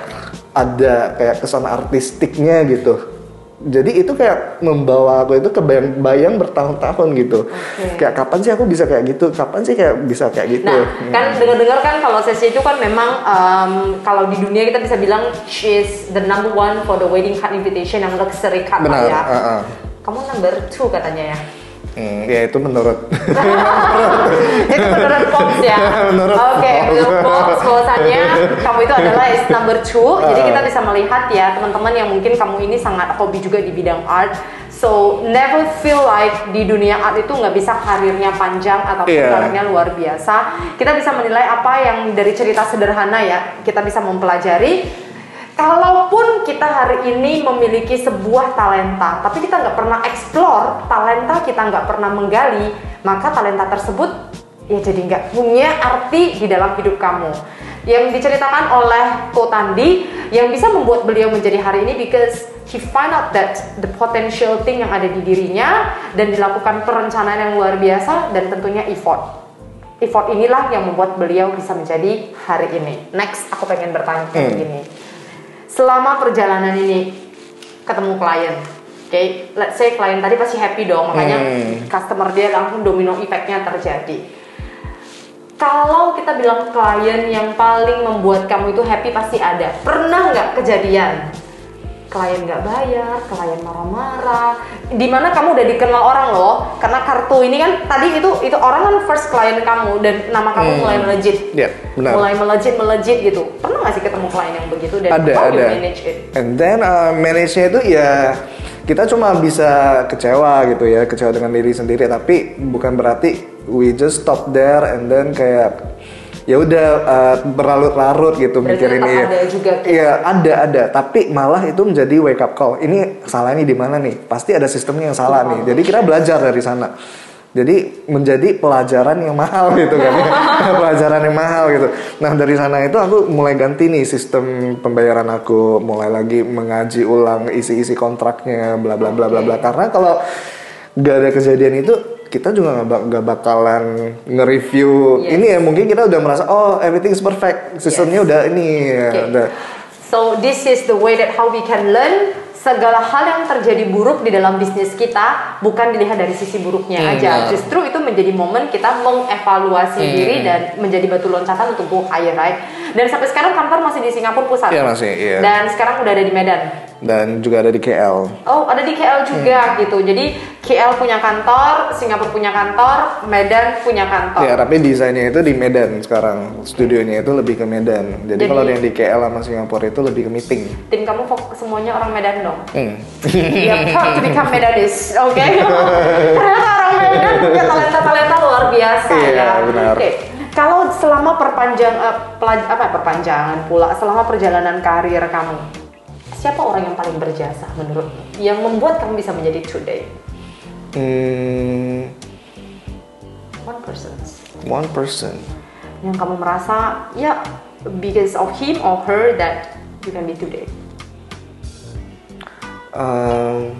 ada kayak kesan artistiknya gitu jadi itu kayak membawa aku itu kebayang-bayang bertahun-tahun gitu Oke. kayak kapan sih aku bisa kayak gitu kapan sih kayak bisa kayak gitu Nah, kan dengar-dengar kan kalau sesi itu kan memang um, kalau di dunia kita bisa bilang she's the number one for the wedding card invitation yang luxury card benar ya. uh-uh. Kamu number two katanya ya. Hmm, ya itu menurut itu menurut Fox ya. Menurut Oke, menurut Fox bahwasannya kamu itu adalah is number two. Jadi Uh. kita bisa melihat ya teman-teman yang mungkin kamu ini sangat hobi juga di bidang art. So never feel like di dunia art itu nggak bisa karirnya panjang ataupun Iya. karirnya luar biasa. Kita bisa menilai apa yang dari cerita sederhana ya kita bisa mempelajari. Kalaupun kita hari ini memiliki sebuah talenta, tapi kita nggak pernah explore talenta kita nggak pernah menggali, maka talenta tersebut ya jadi nggak punya arti di dalam hidup kamu. Yang diceritakan oleh Ko Tandi yang bisa membuat beliau menjadi hari ini because he find out that the potential thing yang ada di dirinya dan dilakukan perencanaan yang luar biasa dan tentunya effort. Effort inilah yang membuat beliau bisa menjadi hari ini. Next, aku pengen bertanya kayak Hmm. gini. Selama perjalanan ini ketemu klien, oke, let's say klien tadi pasti happy dong, makanya Hmm. customer dia langsung domino effect-nya terjadi. Kalau kita bilang klien yang paling membuat kamu itu happy pasti ada. Pernah nggak kejadian? Klien nggak bayar, klien marah-marah. Di mana kamu udah dikenal orang loh, karena kartu ini kan tadi itu itu orang kan first klien kamu dan nama kamu Hmm. mulai melejit, ya benar mulai melejit melejit gitu. Pernah nggak sih ketemu klien yang begitu dan ada how you ada manage it? and then uh, manage-nya itu ya kita cuma bisa kecewa gitu ya kecewa dengan diri sendiri tapi bukan berarti we just stop there and then kayak ya udah uh, berlarut-larut gitu Berarti mikirin tetap iya. ada juga. Iya, ada ada, tapi malah itu menjadi wake up call. Ini salah ini di mana nih? Pasti ada sistemnya yang salah nih. Jadi kita belajar dari sana. Jadi menjadi pelajaran yang mahal gitu kan ya. pelajaran yang mahal gitu. Nah, dari sana itu aku mulai ganti nih sistem pembayaran aku, mulai lagi mengaji ulang isi-isi kontraknya bla bla bla bla bla. Karena kalau gak ada kejadian itu kita juga nggak bak- nggak bakalan nge-review Yes. ini ya mungkin kita udah merasa oh everything is perfect sistemnya Yes. udah ini ya, Oke. udah So this is the way that how we can learn segala hal yang terjadi buruk di dalam bisnis kita bukan dilihat dari sisi buruknya Hmm, aja. Justru itu menjadi momen kita mengevaluasi Hmm. diri dan menjadi batu loncatan untuk go higher, right? Dan sampai sekarang kantor masih di Singapura pusat. Iya, masih, iya. Dan sekarang udah ada di Medan. Dan juga ada di KL. Oh, ada di KL juga Hmm. gitu. Jadi KL punya kantor, Singapura punya kantor, Medan punya kantor. Ya, tapi desainnya itu di Medan sekarang. Studionya itu lebih ke Medan. Jadi, Jadi- kalau yang di KL sama Singapura itu lebih ke meeting. Tim kamu fokus semuanya orang Medan dong. Hmm. Ya, proud to become Medanis, oke? Ternyata orang Medan punya talenta-talenta luar biasa Iya, ya. benar. Oke, kalau selama perpanjang eh, pelaj- apa perpanjangan pula, selama perjalanan karir kamu, siapa orang yang paling berjasa menurutmu? Yang membuat kamu bisa menjadi today? Hmm, One person. one person. Yang kamu merasa, ya, because of him or her that you can be today. Um,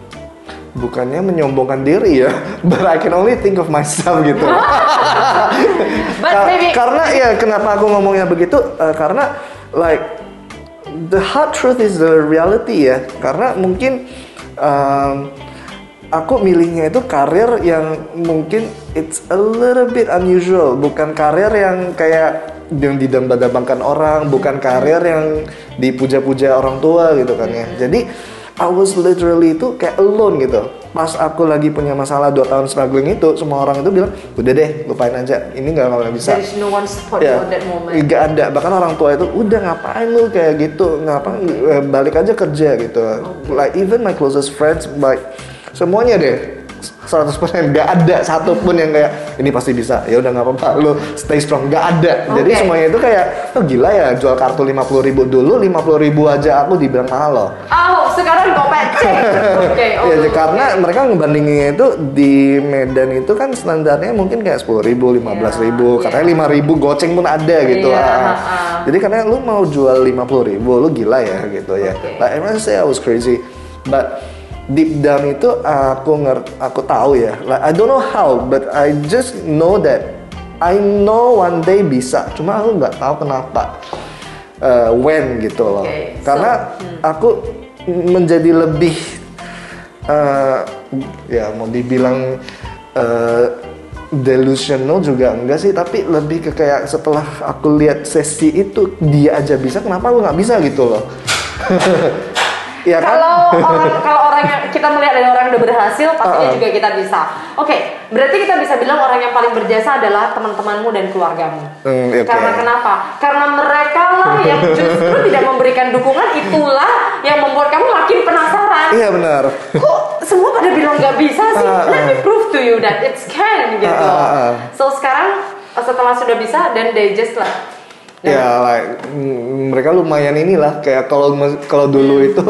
bukannya menyombongkan diri ya, but I can only think of myself gitu. But Ka- maybe karena ya kenapa aku ngomongnya begitu? Eh, karena like the hard truth is the reality ya. Karena mungkin um, aku milihnya itu karir yang mungkin it's a little bit unusual, bukan karir yang kayak yang didambang-dambangkan orang, bukan karir yang dipuja-puja orang tua gitu kan ya. Jadi I was literally itu kayak alone gitu. Pas aku lagi punya masalah 2 tahun struggling itu, semua orang itu bilang, udah deh, lupain aja. Ini nggak nggak bisa. there is no one support you at that moment. nggak ada. Bahkan orang tua itu udah ngapain lu kayak gitu, ngapain eh, balik aja kerja gitu. Like even my closest friends, like semuanya deh 100% nggak ada satupun yang kayak ini pasti bisa ya udah nggak apa-apa lu stay strong nggak ada jadi Oke. semuanya itu kayak oh gila ya jual kartu 50.000 ribu dulu 50.000 ribu aja aku dibilang mahal loh Oh, sekarang pecek. Oke, oh, ya, oke. karena mereka ngebandinginnya itu di Medan itu kan standarnya mungkin kayak sepuluh ribu, lima belas ribu, Iya, katanya iya. lima ribu goceng pun ada gitu. Iya, ah. ah. Jadi karena lu mau jual lima puluh ribu, lu gila ya gitu ya. Oke. Like I say I was crazy, but deep down itu aku ngerti, aku tahu ya. Like I don't know how, but I just know that I know one day bisa. Cuma aku nggak tahu kenapa. Uh, when gitu loh. Oke, so, Karena aku menjadi lebih eh, ya mau dibilang eh, delusional juga enggak sih tapi lebih ke kayak setelah aku lihat sesi itu dia aja bisa kenapa aku nggak bisa gitu loh ya kan Kalau orang kalau orang yang kita melihat dari orang yang udah berhasil, pastinya Uh-uh. juga kita bisa. Oke, berarti kita bisa bilang orang yang paling berjasa adalah teman-temanmu dan keluargamu. Hmm, oke. Karena kenapa? Karena mereka lah yang justru tidak memberikan dukungan, itulah yang membuat kamu makin penasaran. iya benar Kok semua pada bilang nggak bisa sih? Uh-uh. Let me prove to you that it's can gitu. Uh-uh. So sekarang setelah sudah bisa, they just like ya like mm, mereka lumayan inilah kayak kalau kalau dulu itu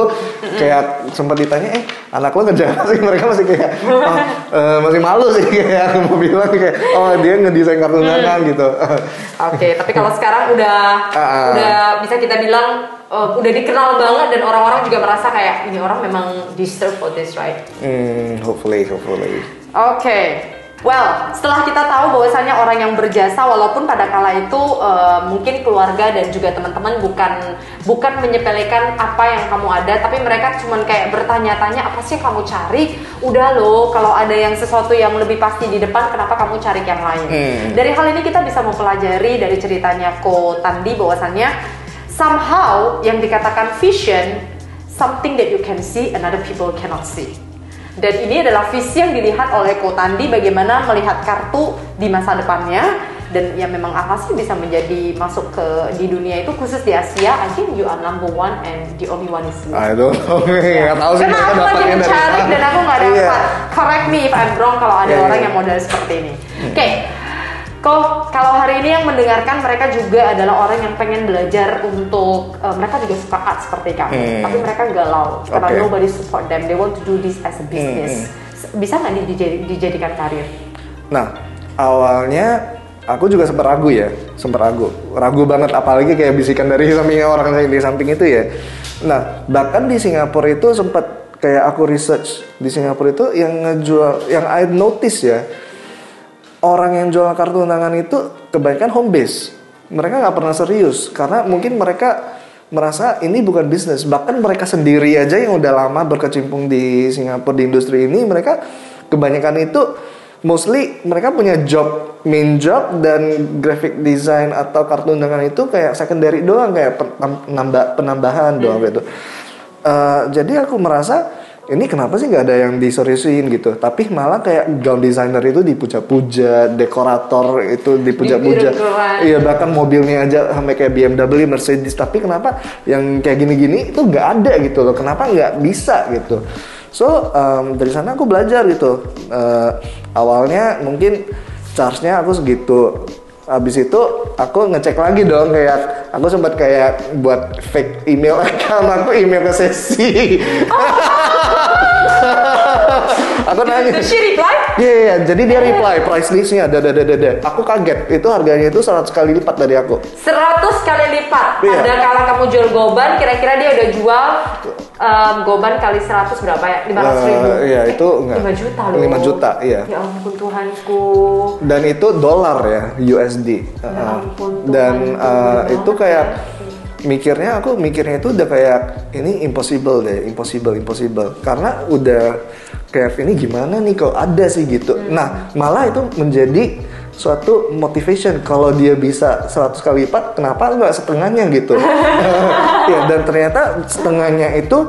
kayak sempat ditanya eh anak lo kerja apa sih mereka masih kayak oh, eh, masih malu sih kayak mau bilang kayak oh dia ngedesain kartu undangan gitu Oke, tapi kalau sekarang udah Ah. udah bisa kita bilang uh, udah dikenal banget dan orang-orang juga merasa kayak ini orang memang deserve for this, right? Hmm, hopefully, hopefully. Oke. Well, setelah kita tahu bahwasannya orang yang berjasa walaupun pada kala itu uh, mungkin keluarga dan juga teman-teman bukan bukan menyepelekan apa yang kamu ada, tapi mereka cuman kayak bertanya-tanya apa sih kamu cari? Udah loh, kalau ada yang sesuatu yang lebih pasti di depan, kenapa kamu cari yang lain? Hmm. Dari hal ini kita bisa mempelajari dari ceritanya Ko Tandi bahwasannya somehow yang dikatakan vision something that you can see another people cannot see. Dan ini adalah visi yang dilihat oleh Ko Tandi bagaimana melihat kartu di masa depannya dan ya memang Akasi bisa menjadi masuk ke di dunia itu khusus di Asia. I think you are number one and the only one is you. I don't know, nggak tahu sih Karena mereka aku lagi mencari dan aku nggak dapat. Iya. Correct me if I'm wrong kalau ada Iya, orang iya. yang modal seperti ini. Oke. Kok kalau hari ini yang mendengarkan mereka juga adalah orang yang pengen belajar untuk eh, mereka juga suka art seperti kamu, Hmm. tapi mereka galau karena Oke. Hmm, nobody support them. They want to do this as a business. Bisa nggak dijadi- dijadikan karir? Nah, awalnya aku juga sempat ragu ya, sempat ragu, ragu banget apalagi kayak bisikan dari samping orang yang di samping itu ya. Nah, bahkan di Singapura itu sempat kayak aku research di Singapura itu yang ngejual, yang I notice ya, orang yang jual kartu undangan itu kebanyakan home base. Mereka nggak pernah serius karena mungkin mereka merasa ini bukan bisnis. Bahkan mereka sendiri aja yang udah lama berkecimpung di Singapura di industri ini, mereka kebanyakan itu mostly mereka punya job main job dan graphic design atau kartu undangan itu kayak secondary doang kayak pen- penambah penambahan doang gitu. Eh, jadi aku merasa ini kenapa sih nggak ada yang diseriusin? gitu. Tapi malah kayak gown designer itu dipuja-puja dekorator itu dipuja-puja. Iya bahkan mobilnya aja sampai kayak BMW Mercedes. Tapi kenapa yang kayak gini-gini itu nggak ada gitu loh. Kenapa nggak bisa gitu? So um, dari sana aku belajar gitu. Eh, awalnya mungkin charge-nya aku segitu. Habis itu aku ngecek lagi dong kayak aku sempat kayak buat fake email account aku email ke sesi. aku nanya. Did she reply? Iya, iya, jadi dia reply price listnya, ada, ada, ada, ada. Aku kaget, itu harganya itu 100 kali lipat dari aku. 100 kali lipat. Iya. Pada kala kamu jual goban, kira-kira dia udah jual um, goban kali 100 berapa ya? 500 ribu. Eh, iya, itu enggak. 5 juta loh. 5 juta, iya. Ya ampun Tuhanku. Dan itu dolar ya, USD. Uh, ampun, Dan Tuhan, uh, itu itu kayak mikirnya aku mikirnya itu udah kayak ini impossible deh, impossible, impossible. Karena udah kayak ini gimana nih kok ada sih gitu. Nah, malah itu menjadi suatu motivation kalau dia bisa 100 kali lipat kenapa nggak setengahnya gitu ya dan ternyata setengahnya itu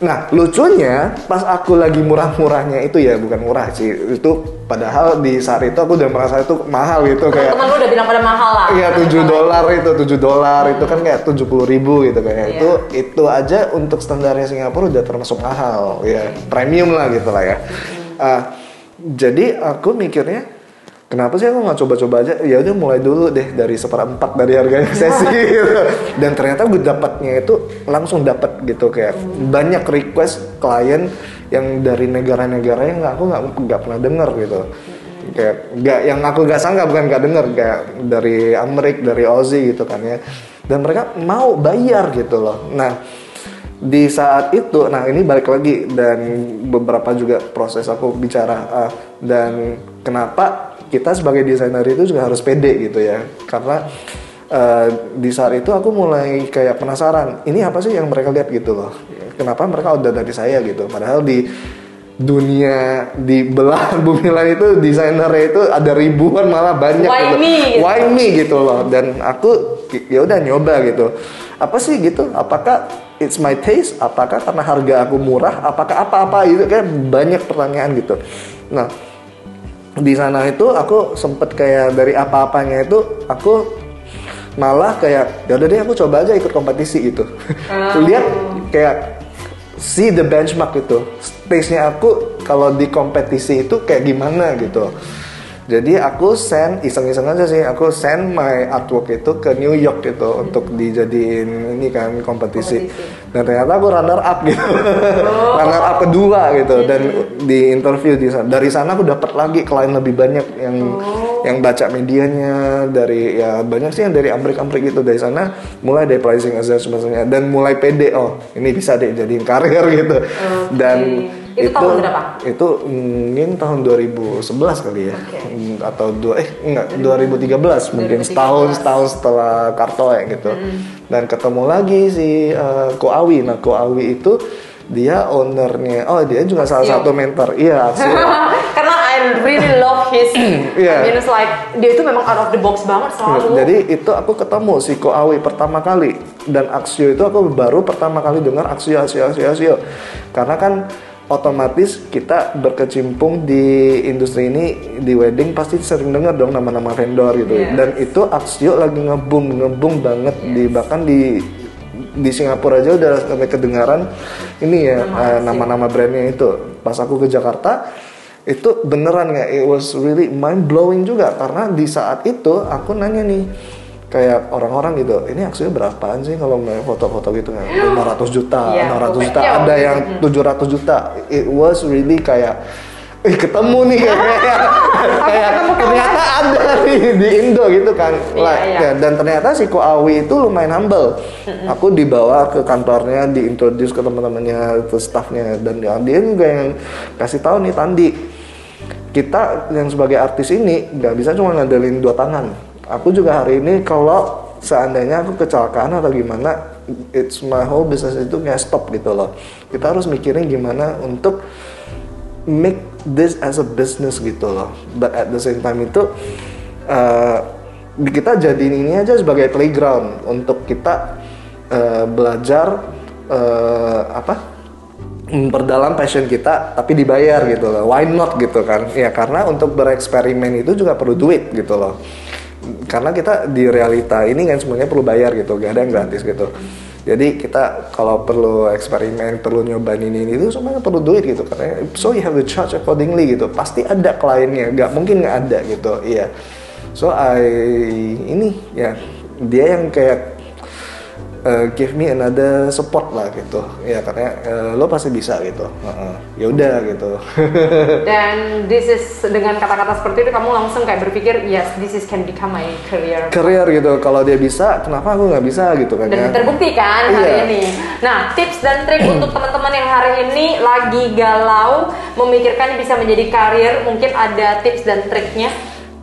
nah lucunya pas aku lagi murah-murahnya itu ya bukan murah sih itu padahal di saat itu aku udah merasa itu mahal gitu kayak Teman-teman lu udah bilang pada mahal lah. Iya 7 dolar itu 7 dolar itu kan kayak 70 ribu gitu kayak Iya. itu itu aja untuk standarnya Singapura udah termasuk mahal ya premium lah gitu lah ya. Ah, jadi aku mikirnya kenapa sih aku nggak coba-coba aja? Ya udah mulai dulu deh dari seperempat dari harganya sesi gitu. dan ternyata gue dapatnya itu langsung dapat gitu. Kayak banyak request klien yang dari negara-negara yang aku nggak nggak pernah dengar gitu. Kayak nggak yang aku nggak sangka bukan nggak denger kayak dari Amerik dari Aussie gitu kan ya. Dan mereka mau bayar gitu loh. Nah di saat itu nah ini balik lagi dan beberapa juga proses aku bicara ah, dan kenapa kita sebagai desainer itu juga harus pede gitu ya karena eh, di saat itu aku mulai kayak penasaran ini apa sih yang mereka lihat gitu loh kenapa mereka udah dari saya gitu padahal di dunia di belahan bumi lain itu desainernya itu ada ribuan malah banyak Why gitu. me. Why me gitu loh dan aku ya udah nyoba gitu. Apa sih gitu? Apakah it's my taste? Apakah karena harga aku murah? Apakah apa-apa itu kayak banyak pertanyaan gitu. Nah, di sana itu aku sempet kayak dari apa-apanya itu aku malah kayak ya udah deh aku coba aja ikut kompetisi gitu. Lihat kayak see the benchmark gitu. Taste-nya aku kalau di kompetisi itu kayak gimana gitu. Jadi aku send iseng-iseng aja sih, aku send my artwork itu ke New York gitu untuk dijadiin ini kan kompetisi. Dan ternyata aku runner up gitu, runner up kedua gitu. Dan di interview di sana, dari sana aku dapat lagi klien lebih banyak yang yang baca medianya dari ya banyak sih yang dari Amrik-Amrik gitu. Dari sana mulai dari pricing assessmentnya dan mulai pede oh ini bisa deh jadiin karir gitu. Dan Itu tahun berapa? itu mungkin tahun 2011 kali ya Hmm, atau dua eh enggak 2013 mungkin 2013. setahun setahun setelah Kartoe gitu dan ketemu lagi si eh, Ko Awi nah Ko Awi itu dia ownernya oh dia juga salah Aksio. satu mentor iya. Karena I really love his. Iya. I mean, it's like dia itu memang out of the box banget selalu. Jadi itu aku ketemu si Ko Awi pertama kali dan Aksio itu aku baru pertama kali dengar Aksio Aksio Aksio Aksio karena kan otomatis kita berkecimpung di industri ini di wedding pasti sering dengar dong nama-nama vendor gitu. Yes. dan itu Aksio lagi ngebum ngebum banget di bahkan di di Singapura aja udah sampai kedengaran ini ya eh, nama-nama brandnya itu. Pas aku ke Jakarta itu beneran nggak it was really mind blowing juga. Karena di saat itu aku nanya nih kayak orang-orang gitu ini aksinya berapaan sih kalau main foto-foto gitu kan. 500 juta Iya, 600 juta pokoknya ada yang 700 juta. It was really kayak eh ketemu nih kayak kayak ternyata ada nih di Indo gitu kan. Iya, iya. ya, dan ternyata si Ko Awi itu lumayan humble. Aku dibawa ke kantornya diintroduce ke teman-temannya ke staffnya dan dia juga yang kasih tahu nih Tandi kita yang sebagai artis ini nggak bisa cuma ngandelin dua tangan aku juga hari ini kalau seandainya aku kecelakaan atau gimana it's my whole business itu kayak stop gitu loh. Kita harus mikirin gimana untuk make this as a business gitu loh. But at the same time itu uh, kita jadiin ini aja sebagai playground untuk kita uh, belajar uh, apa memperdalam passion kita tapi dibayar gitu loh. Why not gitu kan? Ya karena untuk bereksperimen itu juga perlu duit gitu loh karena kita di realita ini kan semuanya perlu bayar gitu gak ada yang gratis gitu. Jadi kita kalau perlu eksperimen perlu nyobain ini, ini itu semuanya perlu duit gitu. Karena so you have to charge accordingly gitu. Pasti ada kliennya nggak mungkin nggak ada gitu iya. So I ini ya. Dia yang kayak uh, give me another support lah gitu. Ya karena uh, lo pasti bisa gitu. Uh -uh. ya udah gitu. Dan this is dengan kata-kata seperti itu kamu langsung kayak berpikir yes this is can become my career. Career gitu. Kalau dia bisa kenapa aku nggak bisa gitu kan dan ya? terbukti kan hari Iya. ini. Nah tips dan trik untuk teman-teman yang hari ini lagi galau memikirkan bisa menjadi karir mungkin ada tips dan triknya?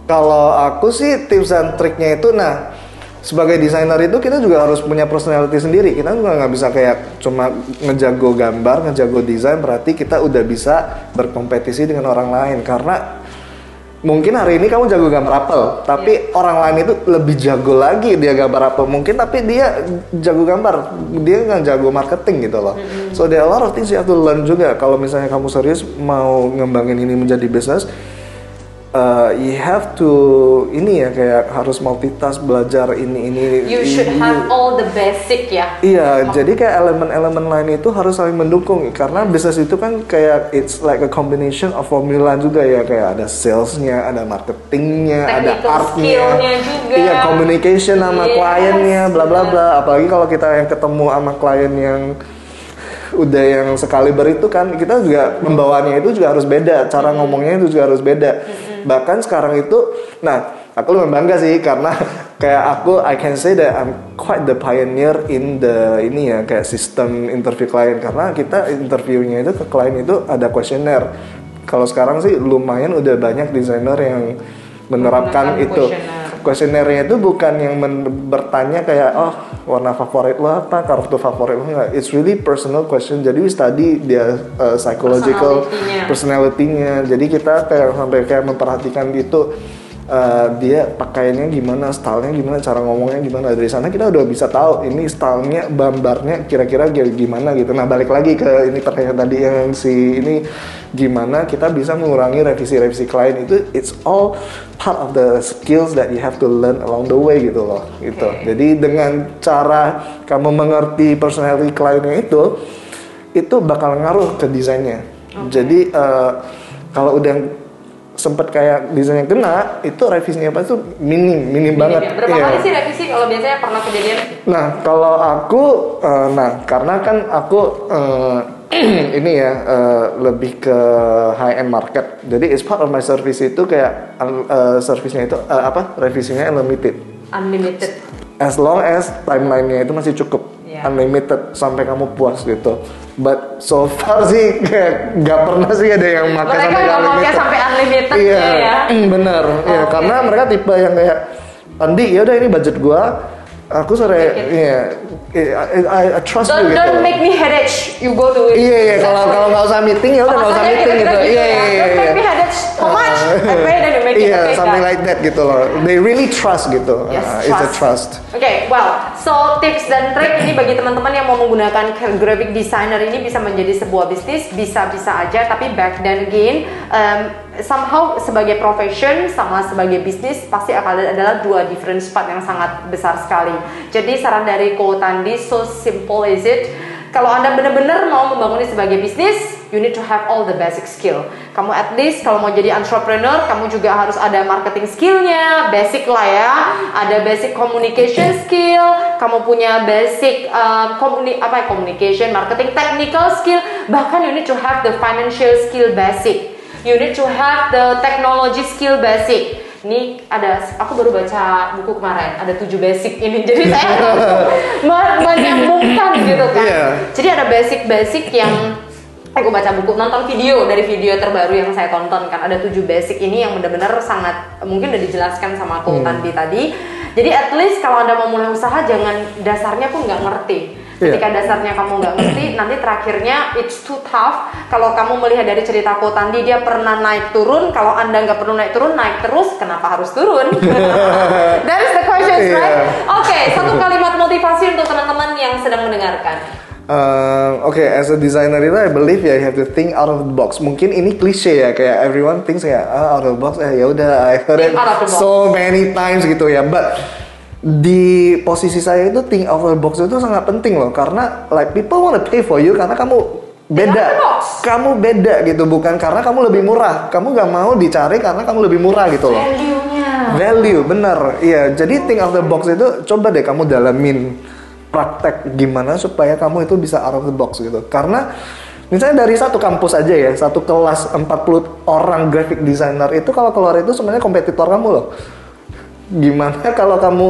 Kalau aku sih tips dan triknya itu nah sebagai desainer itu kita juga harus punya personality sendiri. Kita juga nggak bisa kayak cuma ngejago gambar ngejago desain berarti kita udah bisa berkompetisi dengan orang lain. Karena mungkin hari ini kamu jago gambar apel tapi orang lain itu lebih jago lagi dia gambar apel. Mungkin tapi dia jago gambar dia nggak jago marketing gitu loh. So there are a lot of things you have to learn juga. Kalau misalnya kamu serius mau ngembangin ini menjadi bisnis uh, you have to ini ya kayak harus multitask belajar ini ini you should ini. have all the basic ya Iya, jadi kayak elemen-elemen lain itu harus saling mendukung karena bisnis itu kan kayak it's like a combination of formula juga ya kayak ada salesnya, ada marketingnya, ada artnya, juga. iya communication sama Yes. kliennya, bla bla bla. Apalagi kalau kita yang ketemu sama klien yang udah yang sekali itu kan kita juga membawanya itu juga harus beda, cara ngomongnya itu juga harus beda. Bahkan sekarang itu, nah aku lebih bangga sih karena kayak aku I can say that I'm quite the pioneer in the ini ya kayak sistem interview klien karena kita interviewnya itu ke klien itu ada kuesioner. Kalau sekarang sih lumayan udah banyak desainer yang menerapkan itu. Kuesionernya itu bukan yang men- bertanya kayak oh warna favorit lo apa, kartu favorit lo enggak. It's really personal question. Jadi we study dia uh, psychological Personality-nya. personality-nya. Jadi kita kayak sampai kayak memperhatikan gitu uh, dia pakaiannya gimana, stylenya gimana, cara ngomongnya gimana. Dari sana kita udah bisa tahu ini stylenya, gambarnya kira-kira gi- gimana gitu. Nah balik lagi ke ini pertanyaan tadi yang si ini gimana kita bisa mengurangi revisi-revisi klien itu it's all part of the skills that you have to learn along the way gitu loh gitu. Jadi dengan cara kamu mengerti personality kliennya itu itu bakal ngaruh ke desainnya. Jadi eh, kalau udah sempet kayak desainnya kena, itu revisinya apa tuh minim, minim, banget. ya. berapa Iya. kali sih revisi kalau biasanya pernah kejadian Nah, kalau aku, eh, nah karena kan aku eh, ini ya eh, lebih ke high end market. Jadi it's part of my service itu kayak eh, service-nya itu eh, apa? Revisinya unlimited. unlimited As long as timeline-nya itu masih cukup. Iya. Unlimited sampai kamu puas gitu. But so far sih kayak nggak pernah sih ada yang makan Mereka sampai unlimited. sampai unlimited Iya, ya. mm, bener. Iya, Oke. karena mereka tipe yang kayak Andi, ya udah ini budget gua, aku sore, iya, I, I, I trust don't you gitu. don't make me headache you go to it Iya, iya, kalau kalau nggak usah meeting ya udah nggak usah meeting gitu. Iya, ya. iya, iya. Don't make me headache how much I pay then you make it Iya, okay something guys. like that gitu loh. They really trust gitu. Yes, Uh, It's a trust. Oke, well, so tips dan trik ini bagi teman-teman yang mau menggunakan graphic designer ini bisa menjadi sebuah bisnis, bisa-bisa aja, tapi back then again, um, somehow sebagai profession sama sebagai bisnis pasti akan ada adalah dua different spot yang sangat besar sekali. Jadi saran dari Ko Tandi, so simple is it. Kalau Anda benar-benar mau membangun sebagai bisnis, you need to have all the basic skill. Kamu at least kalau mau jadi entrepreneur, kamu juga harus ada marketing skillnya, basic lah ya. Ada basic communication skill, kamu punya basic um, comuni- apa ya, communication, marketing, technical skill. Bahkan you need to have the financial skill basic. You need to have the technology skill basic. Ini ada, aku baru baca buku kemarin, ada tujuh basic ini. Jadi saya me- menyambungkan gitu kan. Iya. Jadi ada basic-basic yang aku baca buku nonton video dari video terbaru yang saya tonton kan ada tujuh basic ini yang benar-benar sangat mungkin udah dijelaskan sama aku Hmm. Tadi jadi at least kalau anda mau mulai usaha jangan dasarnya pun nggak ngerti Ketika dasarnya kamu nggak ngerti, nanti terakhirnya it's too tough. Kalau kamu melihat dari cerita Kotandi, dia pernah naik turun. Kalau anda nggak perlu naik turun, naik terus, kenapa harus turun? That is the question, Iya. right? Oke, satu kalimat motivasi untuk teman-teman yang sedang mendengarkan. Uh, Oke, as a designer itu I believe ya you have to think out of the box. Mungkin ini klise ya kayak everyone thinks ya ah, out of the box. Eh ya udah I heard it so many times gitu ya. But di posisi saya itu think out of the box itu sangat penting loh karena like people wanna pay for you karena kamu beda. Kamu beda gitu bukan karena kamu lebih murah. Kamu gak mau dicari karena kamu lebih murah gitu loh. Value-nya. Value, bener. Iya, jadi think out of the box itu coba deh kamu dalamin praktek gimana supaya kamu itu bisa out of the box gitu. Karena misalnya dari satu kampus aja ya, satu kelas 40 orang graphic designer itu kalau keluar itu sebenarnya kompetitor kamu loh. Gimana kalau kamu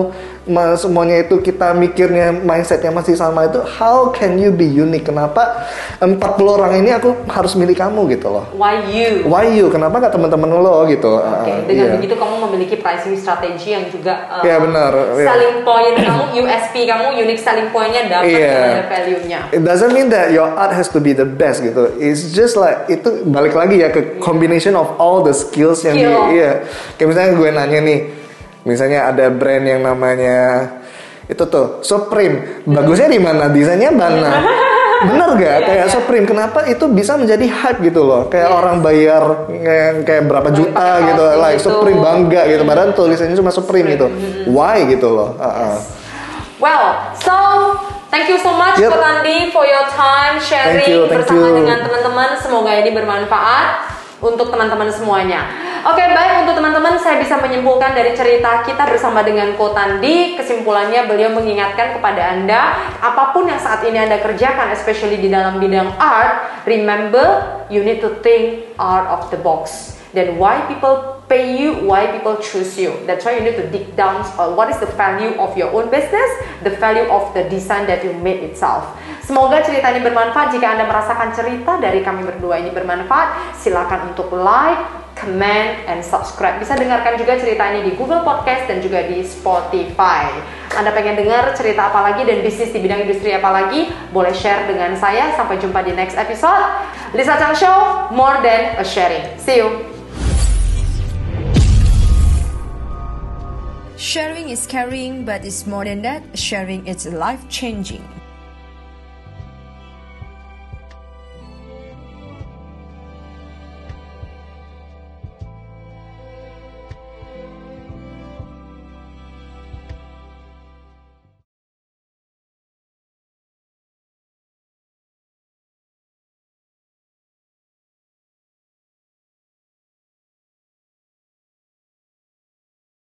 semuanya itu kita mikirnya mindsetnya masih sama itu how can you be unique? Kenapa 40 orang ini aku harus milih kamu gitu loh. Why you? Why you? Kenapa gak teman-teman lo gitu? Oke, Ah, dengan iya. begitu kamu memiliki pricing strategi yang juga uh, Iya, benar, iya. selling point kamu, USP kamu, unique selling point-nya dapat Iya. dengan value-nya. It doesn't mean that your art has to be the best gitu. It's just like itu balik lagi ya ke combination of all the skills yang di, Skill. iya. Kayak misalnya gue nanya nih, misalnya ada brand yang namanya itu tuh Supreme. Bagusnya di mana? Desainnya mana? Bener gak? Iya, kayak iya. Supreme. Kenapa itu bisa menjadi hype gitu loh? Kayak Yes. orang bayar kayak berapa juta gitu, like gitu. Supreme bangga gitu. Padahal tulisannya cuma Supreme gitu. Why gitu loh? Uh-uh. Well, so thank you so much Yep. Ko Tandi for your time sharing Thank you, thank bersama you. dengan teman-teman. Semoga ini bermanfaat untuk teman-teman semuanya. Oke, baik untuk teman-teman saya bisa menyimpulkan dari cerita kita bersama dengan Ko Tandi. Kesimpulannya beliau mengingatkan kepada Anda apa pun yang saat ini Anda kerjakan especially di dalam bidang art, remember you need to think out of the box. Then why people pay you, why people choose you. That's why you need to dig down on what is the value of your own business, the value of the design that you made itself. Semoga cerita ini bermanfaat. Jika Anda merasakan cerita dari kami berdua ini bermanfaat, silakan untuk like, comment, and subscribe. Bisa dengarkan juga cerita ini di Google Podcast dan juga di Spotify. Anda pengen dengar cerita apa lagi dan bisnis di bidang industri apa lagi? Boleh share dengan saya. Sampai jumpa di next episode. Lisa Chang Show, more than a sharing. See you. Sharing is caring, but it's more than that. Sharing is life changing.